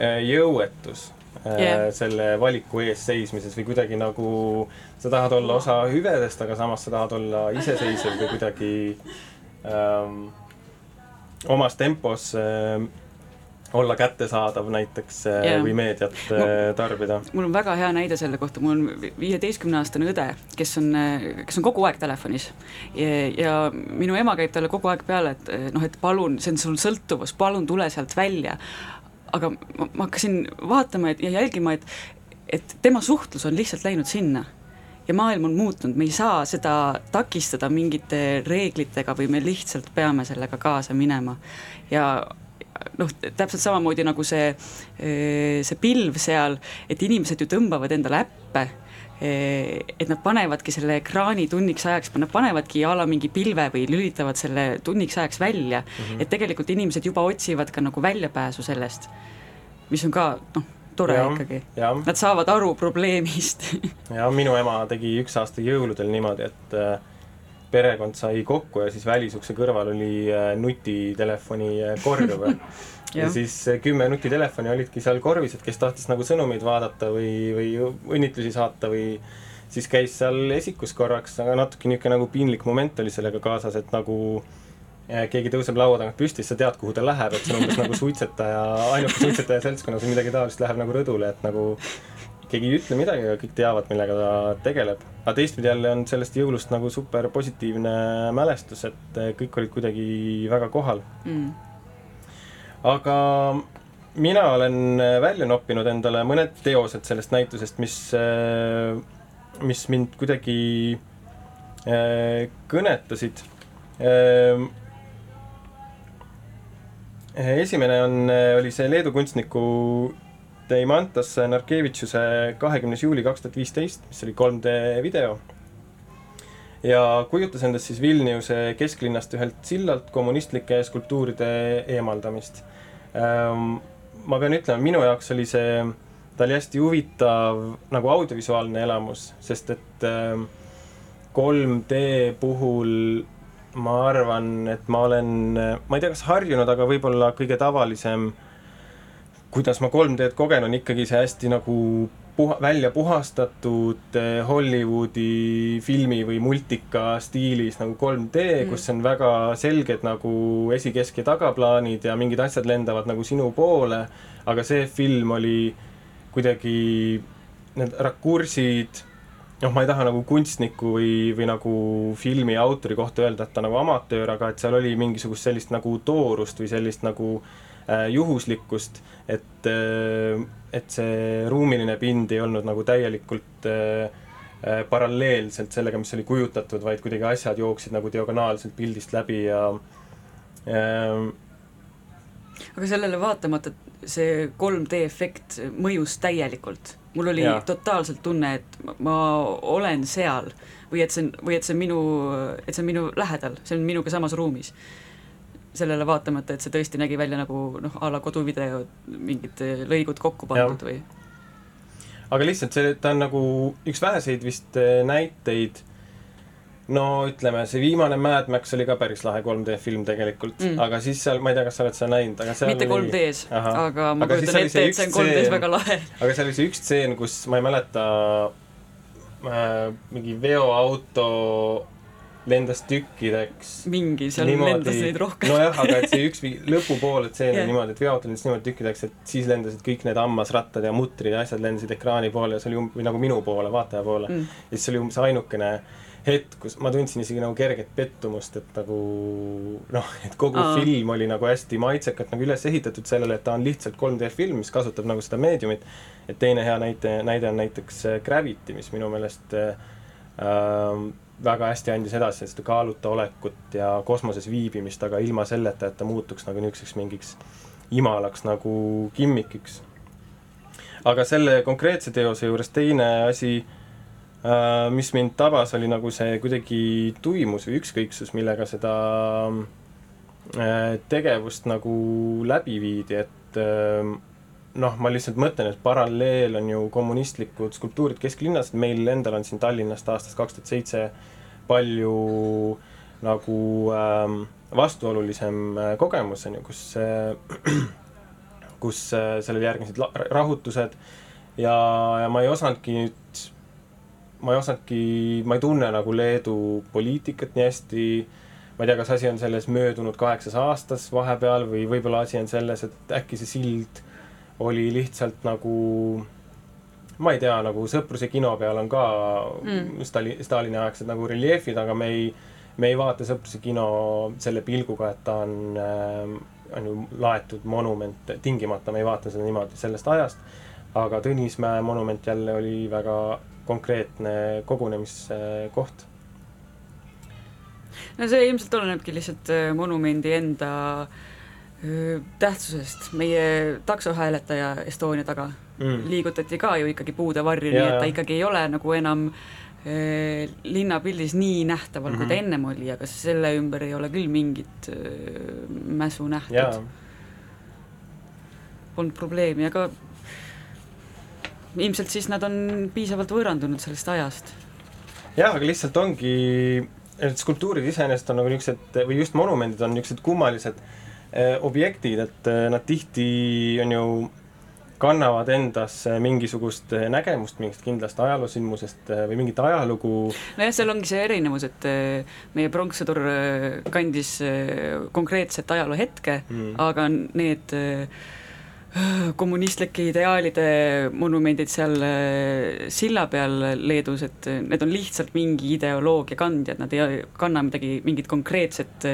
äh, jõuetus äh, Jah. selle valiku ees seismises või kuidagi nagu sa tahad olla osa hüvedest, aga samas sa tahad olla iseseisev või kuidagi ähm, omas tempos äh, olla kättesaadav näiteks äh, Jah. või meediat äh, tarbida. mul on väga hea näide selle kohta, mul on viieteistkümneaastane õde, kes on, kes on kogu aeg telefonis ja, ja minu ema käib talle kogu aeg peale, et noh, et palun, see on sul sõltuvus, palun tule sealt välja. Aga ma, ma hakkasin vaatama et, ja jälgima, et, et tema suhtlus on lihtsalt läinud sinna. Ja maailm on muutunud, me ei saa seda takistada mingite reeglitega või me lihtsalt peame sellega kaasa minema. Ja noh, täpselt samamoodi nagu see, see pilv seal, et inimesed ju tõmbavad endale äppe, et nad panevadki selle ekraani tunniks ajaks, nad panevadki a la mingi pilve või lülitavad selle tunniks ajaks välja mm, -hmm. et tegelikult inimesed juba otsivad ka nagu väljapääsu sellest, mis on ka noh, tore ja, ikkagi. jah, Nad saavad aru probleemist ja minu ema tegi üks aasta jõuludel niimoodi, et äh, perekond sai kokku ja siis välisukse kõrval oli äh, nutitelefoni äh, korv ja Jah. siis äh, kümme nutitelefoni olidki seal korvis, et kes tahtis nagu sõnumeid vaadata või, või õnnitlusi saata või siis käis seal esikus korraks, aga natuke niisugune nagu piinlik moment oli sellega kaasas, et nagu keegi tõuseb laua tagant püsti, siis sa tead, kuhu ta läheb, et see on umbes nagu suitsetaja, ainuke suitsetaja seltskonnas või midagi taolist läheb nagu rõdule, et nagu keegi ei ütle midagi, aga kõik teavad, millega ta tegeleb. aga teistpidi jälle on sellest jõulust nagu super positiivne mälestus, et kõik olid kuidagi väga kohal mm.. aga mina olen välja noppinud endale mõned teosed sellest näitusest, mis, mis mind kuidagi äh, kõnetasid. Esimene on, oli see Leedu kunstniku Deimantas Narkevitšuse kahekümnes juuli kaks tuhat viisteist, mis oli 3D video. ja kujutas endast siis Vilniuse kesklinnast ühelt sillalt kommunistlike skulptuuride eemaldamist. Ehm, ma pean ütlema, minu jaoks oli see, ta oli hästi huvitav nagu audiovisuaalne elamus, sest et 3D ehm, puhul ma arvan, et ma olen, ma ei tea, kas harjunud, aga võib-olla kõige tavalisem äh, kuidas ma 3D-d kogen, on ikkagi see hästi nagu puha-, välja puhastatud eh, Hollywoodi filmi või multika stiilis nagu 3D mm., kus on väga selged nagu esi-, kesk- ja tagaplaanid ja mingid asjad lendavad nagu sinu poole, aga see film oli kuidagi, need rakursid, noh, ma ei taha nagu kunstniku või, või nagu filmi autori kohta öelda, et ta nagu amatöör, aga et seal oli mingisugust sellist nagu toorust või sellist nagu äh, Äh, juhuslikkust, et, äh, et see ruumiline pind ei olnud nagu täielikult äh, paralleelselt sellega, mis oli kujutatud, vaid kuidagi asjad jooksid nagu diagonaalselt pildist läbi ja äh, aga sellele vaatamata see 3D efekt mõjus täielikult. mul oli ja. totaalselt tunne, et ma olen seal või et see on, või et see on minu, et see on minu lähedal, see on minuga samas ruumis sellele vaatamata, et see tõesti nägi välja nagu noh, a la koduvideo mingid lõigud kokku pandud ja. või? aga lihtsalt see, ta on nagu üks väheseid vist eh, näiteid, no ütleme, see viimane Mad Max oli ka päris lahe 3D film tegelikult mm., aga siis seal, ma ei tea, kas sa oled seda näinud, aga seal mitte 3D-s, aga ma kujutan ette, et see on 3D-s väga lahe. aga seal oli see üks stseen, kus ma ei mäleta äh,, mingi veoauto lendas tükkideks. mingi, seal niimoodi, lendas neid rohkem. nojah, aga et see üks lõpupoole tseen yeah. oli niimoodi, et veoauto lendas niimoodi tükkideks, et siis lendasid kõik need hammasrattad ja mutrid ja asjad lendasid ekraani poole ja see oli um-, või nagu minu poole, vaataja poole mm.. ja siis see oli umbes ainukene hetk, kus ma tundsin isegi nagu kerget pettumust, et nagu noh, et kogu Aa. film oli nagu hästi maitsekalt nagu üles ehitatud sellele, et ta on lihtsalt 3D film, mis kasutab nagu seda meediumit. et teine hea näite, näide on näiteks äh, Gravity, mis minu meelest äh, äh väga hästi andis edasi seda kaaluta olekut ja kosmoses viibimist, aga ilma selleta, et ta muutuks nagu niisuguseks mingiks imalaks nagu kimmikiks. aga selle konkreetse teose juures teine asi, äh, mis mind tabas, oli nagu see kuidagi tuimus või ükskõiksus, millega seda äh, tegevust nagu läbi viidi, et äh, noh, ma lihtsalt mõtlen, et paralleel on ju kommunistlikud skulptuurid kesklinnas, meil endal on siin Tallinnast aastast kaks tuhat seitse palju nagu ähm, vastuolulisem äh, kogemus, on ju, kus äh,, kus äh, sellele järgnesid rahutused. Ja, ja ma ei osanudki nüüd, ma ei osanudki, ma ei tunne nagu Leedu poliitikat nii hästi, ma ei tea, kas asi on selles möödunud kaheksas aastas vahepeal või võib-olla asi on selles, et äkki see sild oli lihtsalt nagu ma ei tea, nagu Sõpruse kino peal on ka mm. Stali-, Stalini aegsed nagu reljeefid, aga me ei, me ei vaata Sõpruse kino selle pilguga, et ta on äh,, on ju laetud monument, tingimata me ei vaata seda niimoodi sellest ajast. aga Tõnismäe monument jälle oli väga konkreetne kogunemiskoht. no see ilmselt olenebki lihtsalt äh, monumendi enda äh, tähtsusest, meie taksohääletaja Estonia taga mm. liigutati ka ju ikkagi puude varju, nii et ta ikkagi ei ole nagu enam äh, linnapildis nii nähtaval mm, -hmm. kui ta mhm. ennem oli, aga selle ümber ei ole küll mingit äh, mäsu nähtud. Polnud probleemi, aga ilmselt siis nad on piisavalt võõrandunud sellest ajast. jah, aga lihtsalt ongi, et skulptuurid iseenesest on nagu niisugused või just monumendid on niisugused kummalised objektid, et äh, nad tihti on ju kannavad endas mingisugust nägemust mingist kindlast ajaloosündmusest või mingit ajalugu. nojah, seal ongi see erinevus, et meie pronkssõdur kandis konkreetset ajaloohetke mm., aga need kommunistlike ideaalide monumendid seal silla peal Leedus, et need on lihtsalt mingi ideoloogia kandjad, nad ei kanna midagi, mingit konkreetset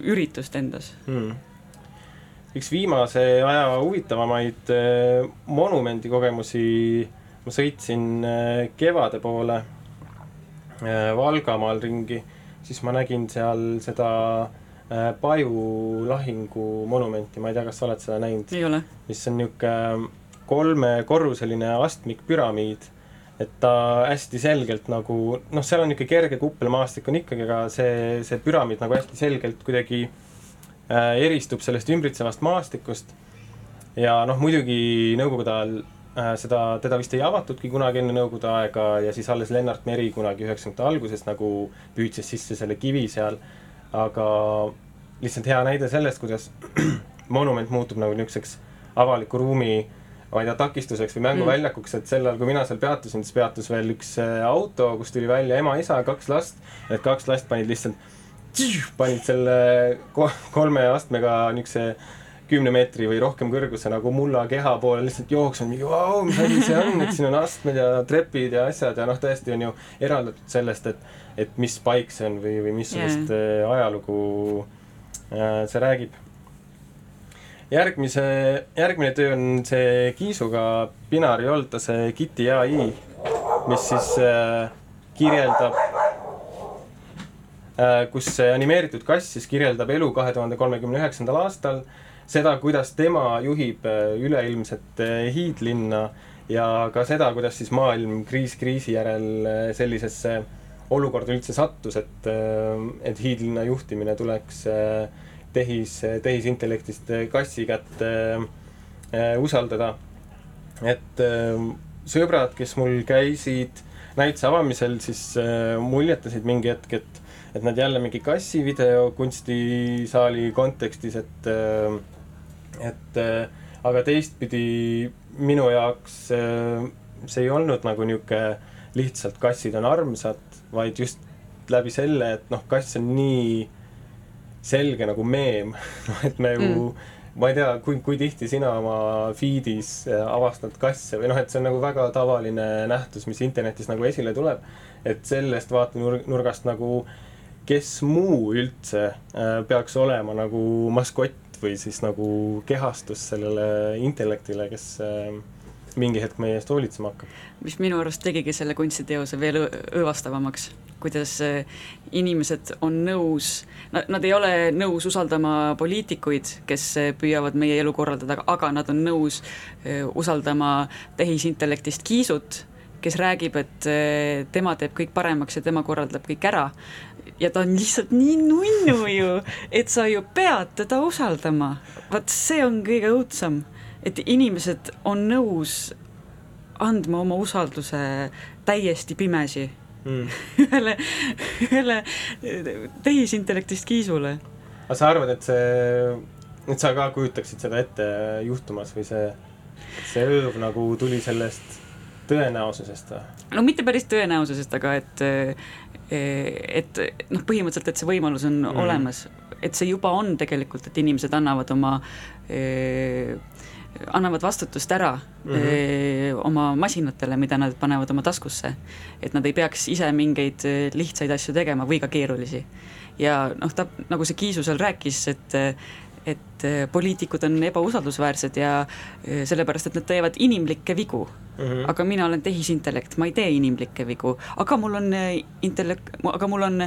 üritust endas. Mm üks viimase aja huvitavamaid äh, monumendikogemusi, ma sõitsin äh, kevade poole äh, Valgamaal ringi, siis ma nägin seal seda Paju lahingu monumenti, ma ei tea, kas sa oled seda näinud? mis on niisugune kolmekorruseline astmikpüramiid, et ta hästi selgelt nagu noh, seal on niisugune kerge kuppelmaastik on ikkagi, aga see, see püramiid nagu hästi selgelt kuidagi äh, Äh, eristub sellest ümbritsevast maastikust. ja noh, muidugi nõukogude ajal äh, seda, teda vist ei avatudki kunagi enne nõukogude aega ja siis alles Lennart Meri kunagi üheksakümnendate alguses nagu püüdis sisse selle kivi seal. aga lihtsalt hea näide sellest, kuidas monument muutub nagu niisuguseks avaliku ruumi ma ei tea, takistuseks või mänguväljakuks, et sel ajal, kui mina seal peatusin, siis peatus veel üks äh, auto, kus tuli välja ema, isa, kaks last. Need kaks last panid lihtsalt panid selle kolme astmega niisuguse kümne meetri või rohkem kõrguse nagu mulla keha poole lihtsalt jooksnud, mingi vau, mis asi see on, et siin on astmed ja trepid ja asjad ja noh, tõesti on ju eraldatud sellest, et, et mis paik see on või, või missugust yeah. Äh, ajalugu äh, see räägib. Järgmise, järgmine töö on see Kiisuga Pinari Oltase Kitty ai, mis siis äh, kirjeldab Äh, kus see animeeritud kass siis kirjeldab elu kahe tuhande kolmekümne üheksandal aastal, seda, kuidas tema juhib äh, üleilmset äh, hiidlinna ja ka seda, kuidas siis maailm kriis kriisi järel sellisesse olukorda üldse sattus, et, et hiidlinna juhtimine tuleks tehis, tehisintellektist kassi kätte usaldada. et sõbrad, kes mul käisid näituse avamisel, siis muljetasid mingi hetk, et et nad jälle mingi kassivideo kunstisaali kontekstis, et, äh, et äh, aga teistpidi minu jaoks äh, see ei olnud nagu niisugune lihtsalt kassid on armsad, vaid just läbi selle, et noh, kass on nii selge nagu meem et me ju mm. ma ei tea, kui, kui tihti sina oma feed'is avastad kasse või noh, et see on nagu väga tavaline nähtus, mis internetis nagu esile tuleb. et sellest vaatenurgast nagu äh, kes muu üldse äh, peaks olema nagu maskott või siis nagu kehastus sellele intellektile, kes äh, mingi hetk meie eest hoolitsema hakkab. mis minu arust tegigi selle kunstiteose veel õõvastavamaks, kuidas äh, inimesed on nõus, nad ei ole nõus usaldama poliitikuid, kes püüavad meie elu korraldada, aga nad on nõus usaldama tehisintellektist kiisut, kes räägib, et tema teeb kõik paremaks ja tema korraldab kõik ära ja ta on lihtsalt nii nunnu ju, et sa ju pead teda usaldama. vaat see on kõige õudsam, et inimesed on nõus andma oma usalduse täiesti pimesi mm. ühele, ühele tehisintellektist kiisule. aga sa arvad, et see, et sa ka kujutaksid seda ette juhtumas või see, see õõv nagu tuli sellest tõenäosusest või? no mitte päris tõenäosusest, aga et et noh, põhimõtteliselt, et see võimalus on mm. olemas, et see juba on tegelikult, et inimesed annavad oma eh, annavad vastutust ära mm -hmm. öö, oma masinatele, mida nad panevad oma taskusse. et nad ei peaks ise mingeid lihtsaid asju tegema või ka keerulisi. ja noh, ta, nagu see Kiisu seal rääkis, et et äh, poliitikud on ebausaldusväärsed ja äh, sellepärast, et nad teevad inimlikke vigu mm. -hmm. aga mina olen tehisintellekt, ma ei tee inimlikke vigu, aga mul on äh, intellekt, aga mul on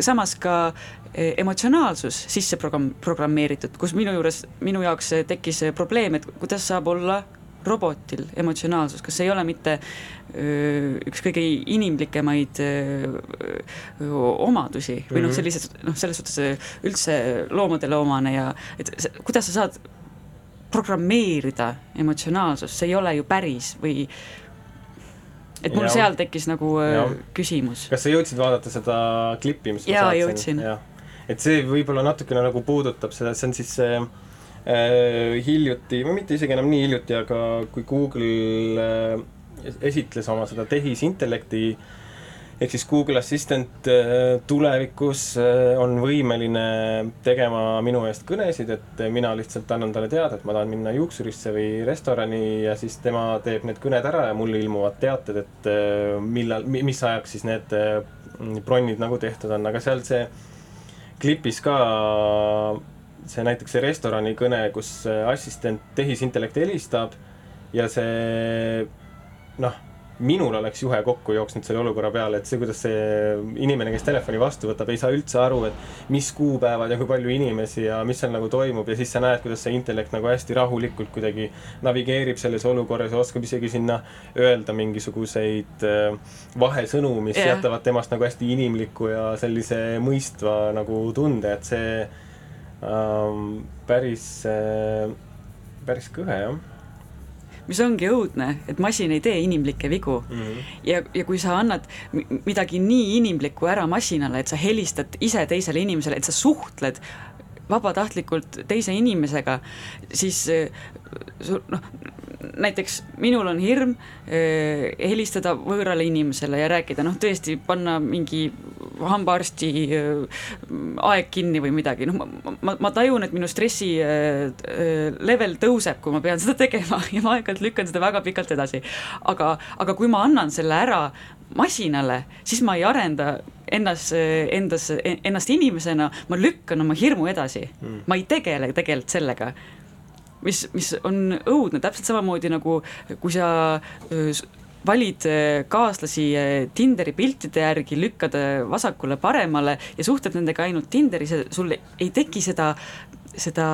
samas ka emotsionaalsus sisse programm, programmeeritud, kus minu juures, minu jaoks tekkis probleem, et kuidas saab olla robotil emotsionaalsus, kas ei ole mitte öö, üks kõige inimlikemaid öö, omadusi või noh, mhm. sellised noh, selles suhtes üldse loomadele omane ja et see, kuidas sa saad programmeerida emotsionaalsust, see ei ole ju päris või et mul ja. seal tekkis nagu ja. küsimus. kas sa jõudsid vaadata seda klippi, mis jaa, jõudsin. et see võib-olla natukene nagu puudutab seda, see on siis see äh, hiljuti, või mitte isegi enam nii hiljuti, aga kui Google äh, esitles oma seda tehisintellekti ehk siis Google Assistant äh, tulevikus äh, on võimeline tegema minu eest kõnesid, et mina lihtsalt annan talle teada, et ma tahan minna juuksurisse või restorani ja siis tema teeb need kõned ära ja mulle ilmuvad teated, et äh, millal, mis ajaks siis need bronnid nagu tehtud on, aga seal see klipis ka see näiteks see restorani kõne, kus assistent tehisintellekt helistab ja see noh minul oleks juhe kokku jooksnud selle olukorra peale, et see, kuidas see inimene, kes telefoni vastu võtab, ei saa üldse aru, et mis kuupäevad ja kui palju inimesi ja mis seal nagu toimub ja siis sa näed, kuidas see intellekt nagu hästi rahulikult kuidagi navigeerib selles olukorras ja oskab isegi sinna öelda mingisuguseid äh, vahesõnu, mis yeah. jätavad temast nagu hästi inimliku ja sellise mõistva nagu tunde, et see ähm, päris äh,, päris kõhe jah mis ongi õudne, et masin ei tee inimlikke vigu mm. -hmm. ja, ja kui sa annad midagi nii inimlikku ära masinale, et sa helistad ise teisele inimesele, et sa suhtled vabatahtlikult teise inimesega, siis noh, näiteks minul on hirm eh, helistada võõrale inimesele ja rääkida, noh tõesti panna mingi hambaarsti eh, aeg kinni või midagi, noh ma, ma, ma tajun, et minu stressi eh, level tõuseb, kui ma pean seda tegema ja ma aeg-ajalt lükkan seda väga pikalt edasi. aga, aga kui ma annan selle ära masinale, siis ma ei arenda ennast, endas, ennast inimesena, ma lükkan oma hirmu edasi mm., ma ei tegele tegelikult sellega mis, mis on õudne, täpselt samamoodi nagu kui sa valid kaaslasi Tinderi piltide järgi, lükkad vasakule-paremale ja suhtled nendega ainult Tinderis ja sul ei teki seda, seda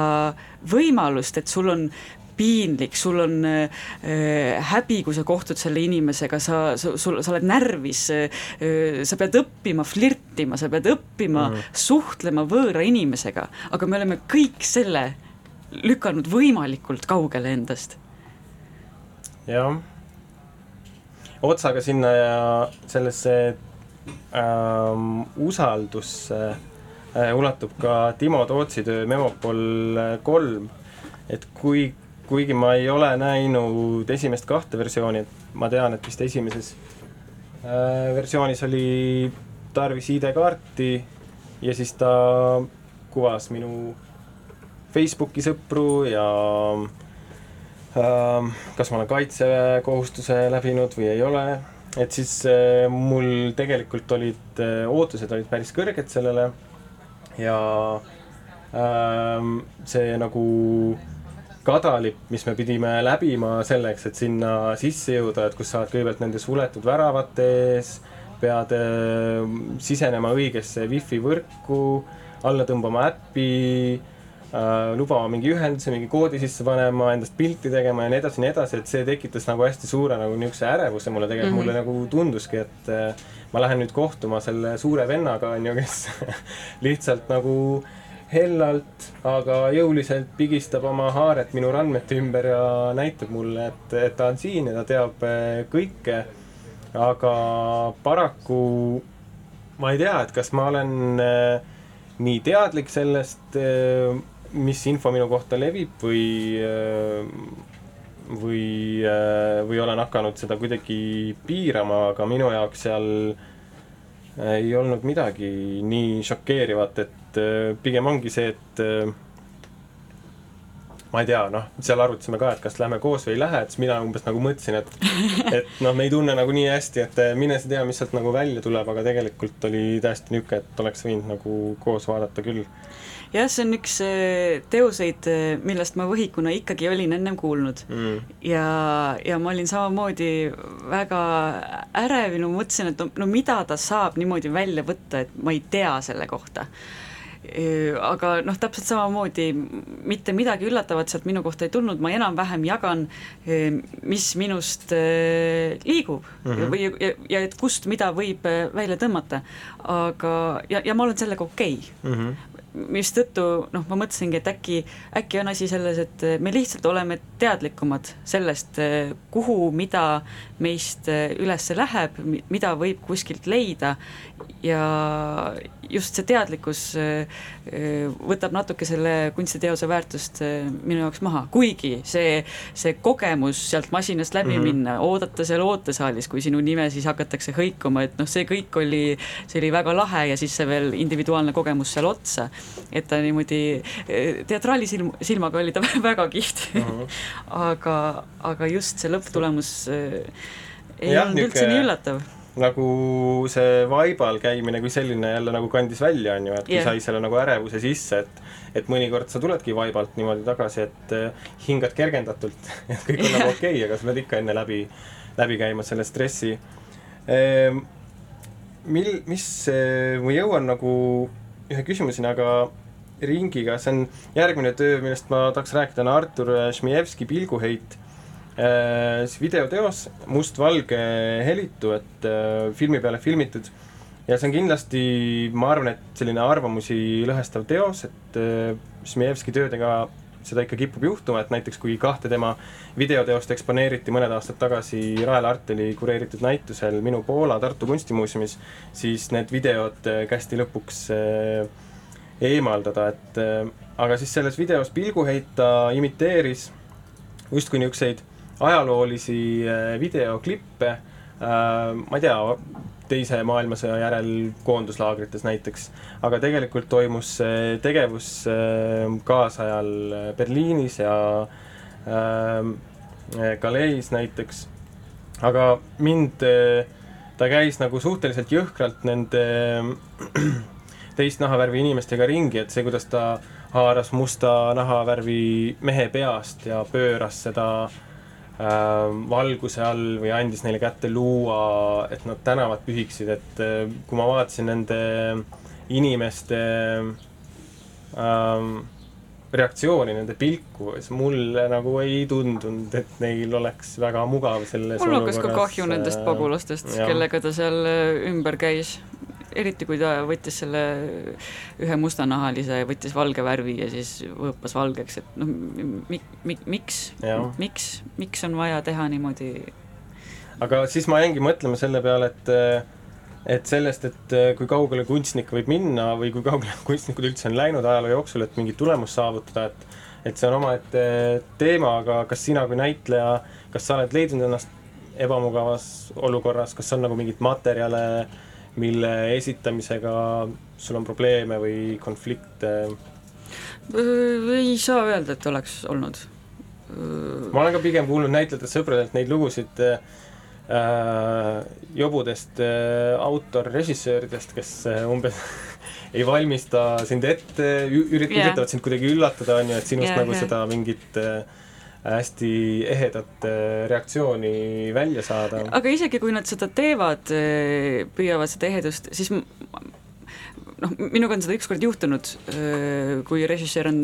võimalust, et sul on piinlik, sul on äh, häbi, kui sa kohtud selle inimesega, sa, sa, sul, sa oled närvis äh,, sa pead õppima flirtima, sa pead õppima mm. suhtlema võõra inimesega, aga me oleme kõik selle lükanud võimalikult kaugele endast. jah, otsaga sinna ja sellesse ähm, usaldusse äh, ulatub ka Timo Tootsi töö Memopol kolm, et kui, kuigi ma ei ole näinud esimest kahte versiooni, et ma tean, et vist esimeses äh, versioonis oli tarvis ID-kaarti ja siis ta kuvas minu Facebooki sõpru ja äh, kas ma olen kaitsekohustuse läbinud või ei ole, et siis äh, mul tegelikult olid äh,, ootused olid päris kõrged sellele ja äh, see nagu kadalipp, mis me pidime läbima selleks, et sinna sisse jõuda, et kus sa oled kõigepealt nende suletud väravate ees, pead äh, sisenema õigesse wifi võrku, alla tõmbama äppi lubama mingi ühenduse, mingi koodi sisse panema, endast pilti tegema ja nii edasi ja nii edasi, et see tekitas nagu hästi suure nagu niisuguse ärevuse mulle tegelikult mm, -hmm. mulle nagu tunduski, et äh, ma lähen nüüd kohtuma selle suure vennaga, on ju, kes lihtsalt nagu hellalt, aga jõuliselt pigistab oma haaret minu randmete ümber ja näitab mulle, et, et ta on siin ja ta teab äh, kõike. aga paraku ma ei tea, et kas ma olen äh, nii teadlik sellest äh, mis info minu kohta levib või, või, või olen hakanud seda kuidagi piirama, aga minu jaoks seal ei olnud midagi nii šokeerivat, et pigem ongi see, et ma ei tea, noh, seal arutasime ka, et kas lähme koos või ei lähe, et siis mina umbes nagu mõtlesin, et et noh, me ei tunne nagu nii hästi, et mine sa tea, mis sealt nagu välja tuleb, aga tegelikult oli täiesti niisugune, et oleks võinud nagu koos vaadata küll jah, see on üks äh, teoseid, äh, millest ma võhikuna ikkagi olin ennem kuulnud mm. ja, ja ma olin samamoodi väga ärev ja ma mõtlesin, et no, no mida ta saab niimoodi välja võtta, et ma ei tea selle kohta äh, aga noh, täpselt samamoodi mitte midagi üllatavat sealt minu kohta ei tulnud, ma enam-vähem jagan, mis minust liigub mm -hmm. või ja, ja et kust mida võib välja tõmmata. aga, ja, ja ma olen sellega okei okay. mm. -hmm mistõttu noh, ma mõtlesingi, et äkki, äkki on asi selles, et me lihtsalt oleme teadlikumad sellest, kuhu, mida meist üles läheb, mida võib kuskilt leida ja, just see teadlikkus äh, võtab natuke selle kunstiteose väärtust äh, minu jaoks maha, kuigi see, see kogemus sealt masinast läbi mm -hmm. minna, oodata seal ootesaalis, kui sinu nime siis hakatakse hõikuma, et noh, see kõik oli, see oli väga lahe ja siis see veel individuaalne kogemus seal otsa. et ta niimoodi teatraali silm, silmaga oli ta väga kihvt mm. -hmm. aga, aga just see lõpptulemus ei olnud üldse nii üllatav nagu see vaibal käimine kui selline jälle nagu kandis välja, on ju, et kui yeah. sai selle nagu ärevuse sisse, et et mõnikord sa tuledki vaibalt niimoodi tagasi, et äh, hingad kergendatult et kõik on yeah. nagu okei okay,, aga sa pead ikka enne läbi, läbi käima selle stressi ehm,. mil-, mis äh,, ma jõuan nagu ühe küsimuseni, aga ringiga, see on järgmine töö, millest ma tahaks rääkida, on Artur Šmijevski Pilguheit siis videoteos, mustvalge helitu, et äh, filmi peale filmitud. ja see on kindlasti, ma arvan, et selline arvamusi lõhestav teos, et äh, Smijevski töödega seda ikka kipub juhtuma, et näiteks kui kahte tema videoteost eksponeeriti mõned aastad tagasi Rael Arteli kureeritud näitusel Minu Poola Tartu kunstimuuseumis, siis need videod kästi lõpuks eemaldada, et aga siis selles videos pilguheit ta imiteeris justkui niisuguseid ajaloolisi äh, videoklippe, äh, ma ei tea, teise maailmasõja järel koonduslaagrites näiteks, aga tegelikult toimus see tegevus äh, kaasajal Berliinis ja Galeis näiteks, aga mind, ta käis nagu suhteliselt jõhkralt nende teist nahavärvi inimestega ringi, et see, kuidas ta haaras musta nahavärvi mehe peast ja pööras seda äh, Ähm, valguse all või andis neile kätte luua, et nad tänavat pühiksid, et äh, kui ma vaatasin nende inimeste ähm, reaktsiooni, nende pilku, siis mulle nagu ei tundunud, et neil oleks väga mugav selles mul hakkas ka kahju nendest äh, pagulastest, kellega ta seal ümber käis eriti kui ta võttis selle ühe mustanahalise ja võttis valge värvi ja siis võõpas valgeks, et noh, mi-, mi-, miks, miks, miks on vaja teha niimoodi? aga siis ma jäingi mõtlema selle peale, et et sellest, et kui kaugele kunstnik võib minna või kui kaugele kunstnikud üldse on läinud ajaloo jooksul, et mingit tulemust saavutada, et et see on omaette teema, aga kas sina kui näitleja, kas sa oled leidnud ennast ebamugavas olukorras, kas on nagu mingeid materjale äh, mille esitamisega sul on probleeme või konflikte? ei saa öelda, et oleks olnud. ma olen ka pigem kuulnud näitlejatelt sõpradelt neid lugusid äh, jobudest äh, autorrežissööridest, kes äh, umbes ei valmista sind ette, ürit- yeah., üritavad sind kuidagi üllatada, on ju, et sinust yeah, nagu yeah. seda mingit äh, hästi ehedat äh, reaktsiooni välja saada. aga isegi, kui nad seda teevad, äh, püüavad seda ehedust, siis noh, minuga on seda ükskord juhtunud, äh, kui režissöör on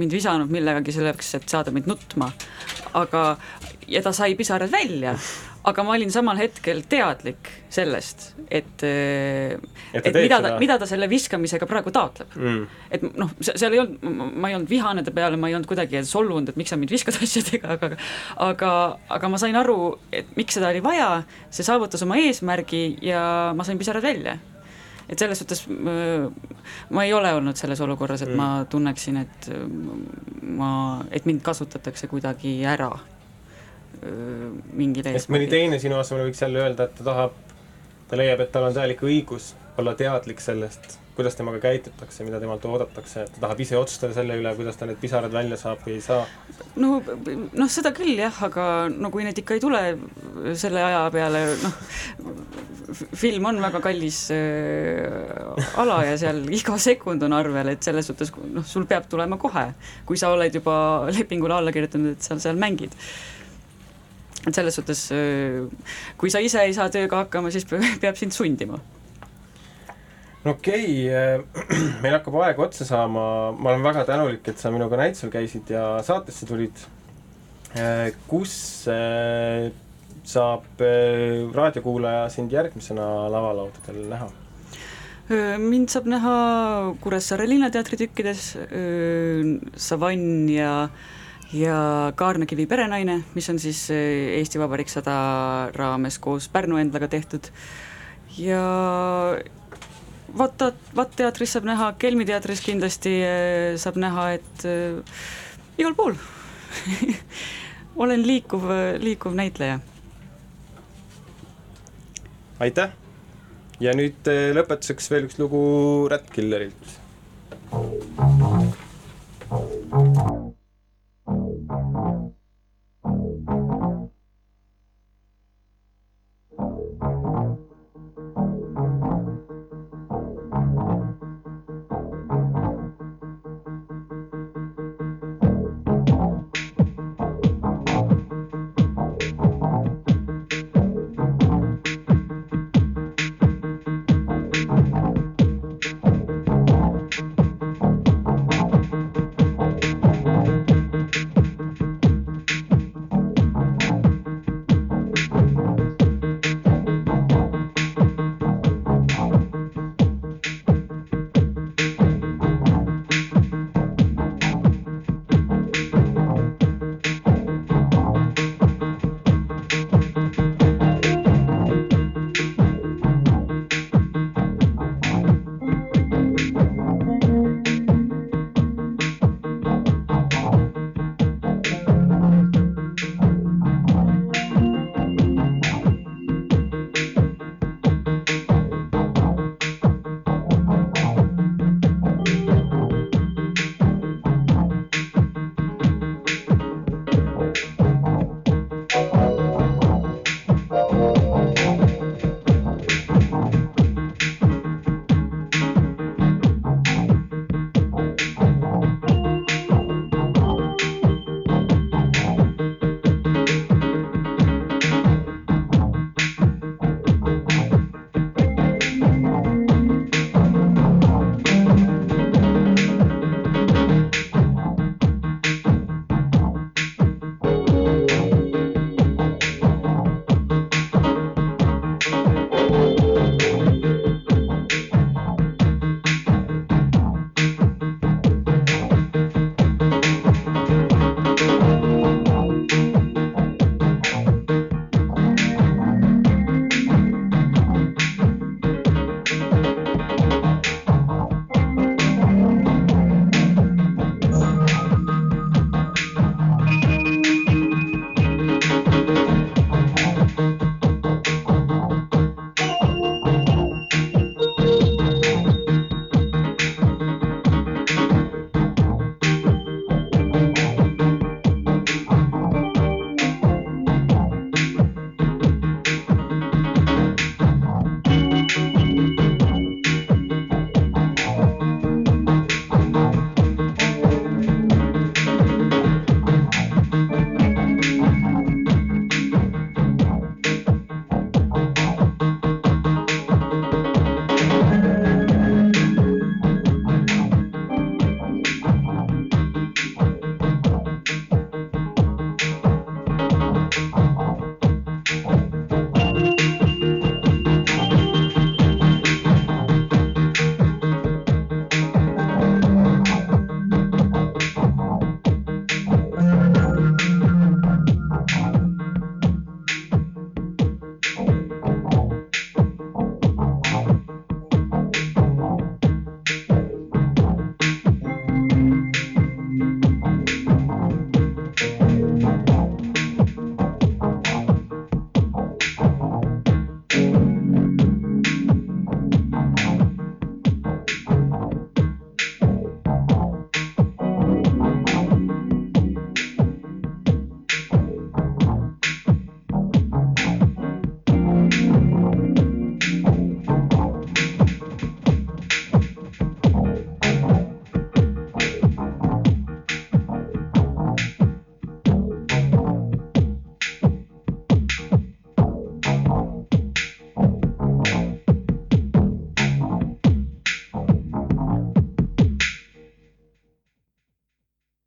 mind visanud millegagi selleks, et saada mind nutma, aga, ja ta sai pisarad välja aga ma olin samal hetkel teadlik sellest, et, et, et mida ta, mida ta selle viskamisega praegu taotleb. Mm.. et noh, seal ei olnud, ma ei olnud vihane ta peale, ma ei olnud kuidagi solvunud, et miks sa mind viskad asjadega, aga aga, aga ma sain aru, et miks seda oli vaja, see saavutas oma eesmärgi ja ma sain pisarad välja. Et selles suhtes ma ei ole olnud selles olukorras, et mm. ma tunneksin, et ma, et mind kasutatakse kuidagi ära mingil eesmärgil. mõni teine sinu asemel võiks jälle öelda, et ta tahab, ta leiab, et tal on täielik õigus olla teadlik sellest, kuidas temaga käitutakse, mida temalt oodatakse, et ta tahab ise otsustada selle üle, kuidas ta need pisarad välja saab või ei saa. no, noh, seda küll jah, aga no kui need ikka ei tule selle aja peale, noh, film on väga kallis äh, ala ja seal iga sekund on arvel, et selles suhtes noh, sul peab tulema kohe, kui sa oled juba lepingule alla kirjutanud, et sa seal mängid et selles suhtes, kui sa ise ei saa tööga hakkama, siis peab sind sundima. no okei okay,, meil hakkab aeg otsa saama, ma olen väga tänulik, et sa minuga näitusel käisid ja saatesse tulid. Kus saab raadiokuulaja sind järgmisena lavalaudadel näha? mind saab näha Kuressaare Linnateatri tükkides, Savann ja äh, ja Kaarnakivi perenaine, mis on siis eh, Eesti Vabariik sada raames koos Pärnu Endlaga tehtud ja Vaata, Vatt teatris saab näha, Kelmi teatris kindlasti äh, saab näha, et äh, igal pool olen liikuv, liikuv näitleja. aitäh! ja nüüd lõpetuseks veel üks lugu Rat Killerilt. Thank you.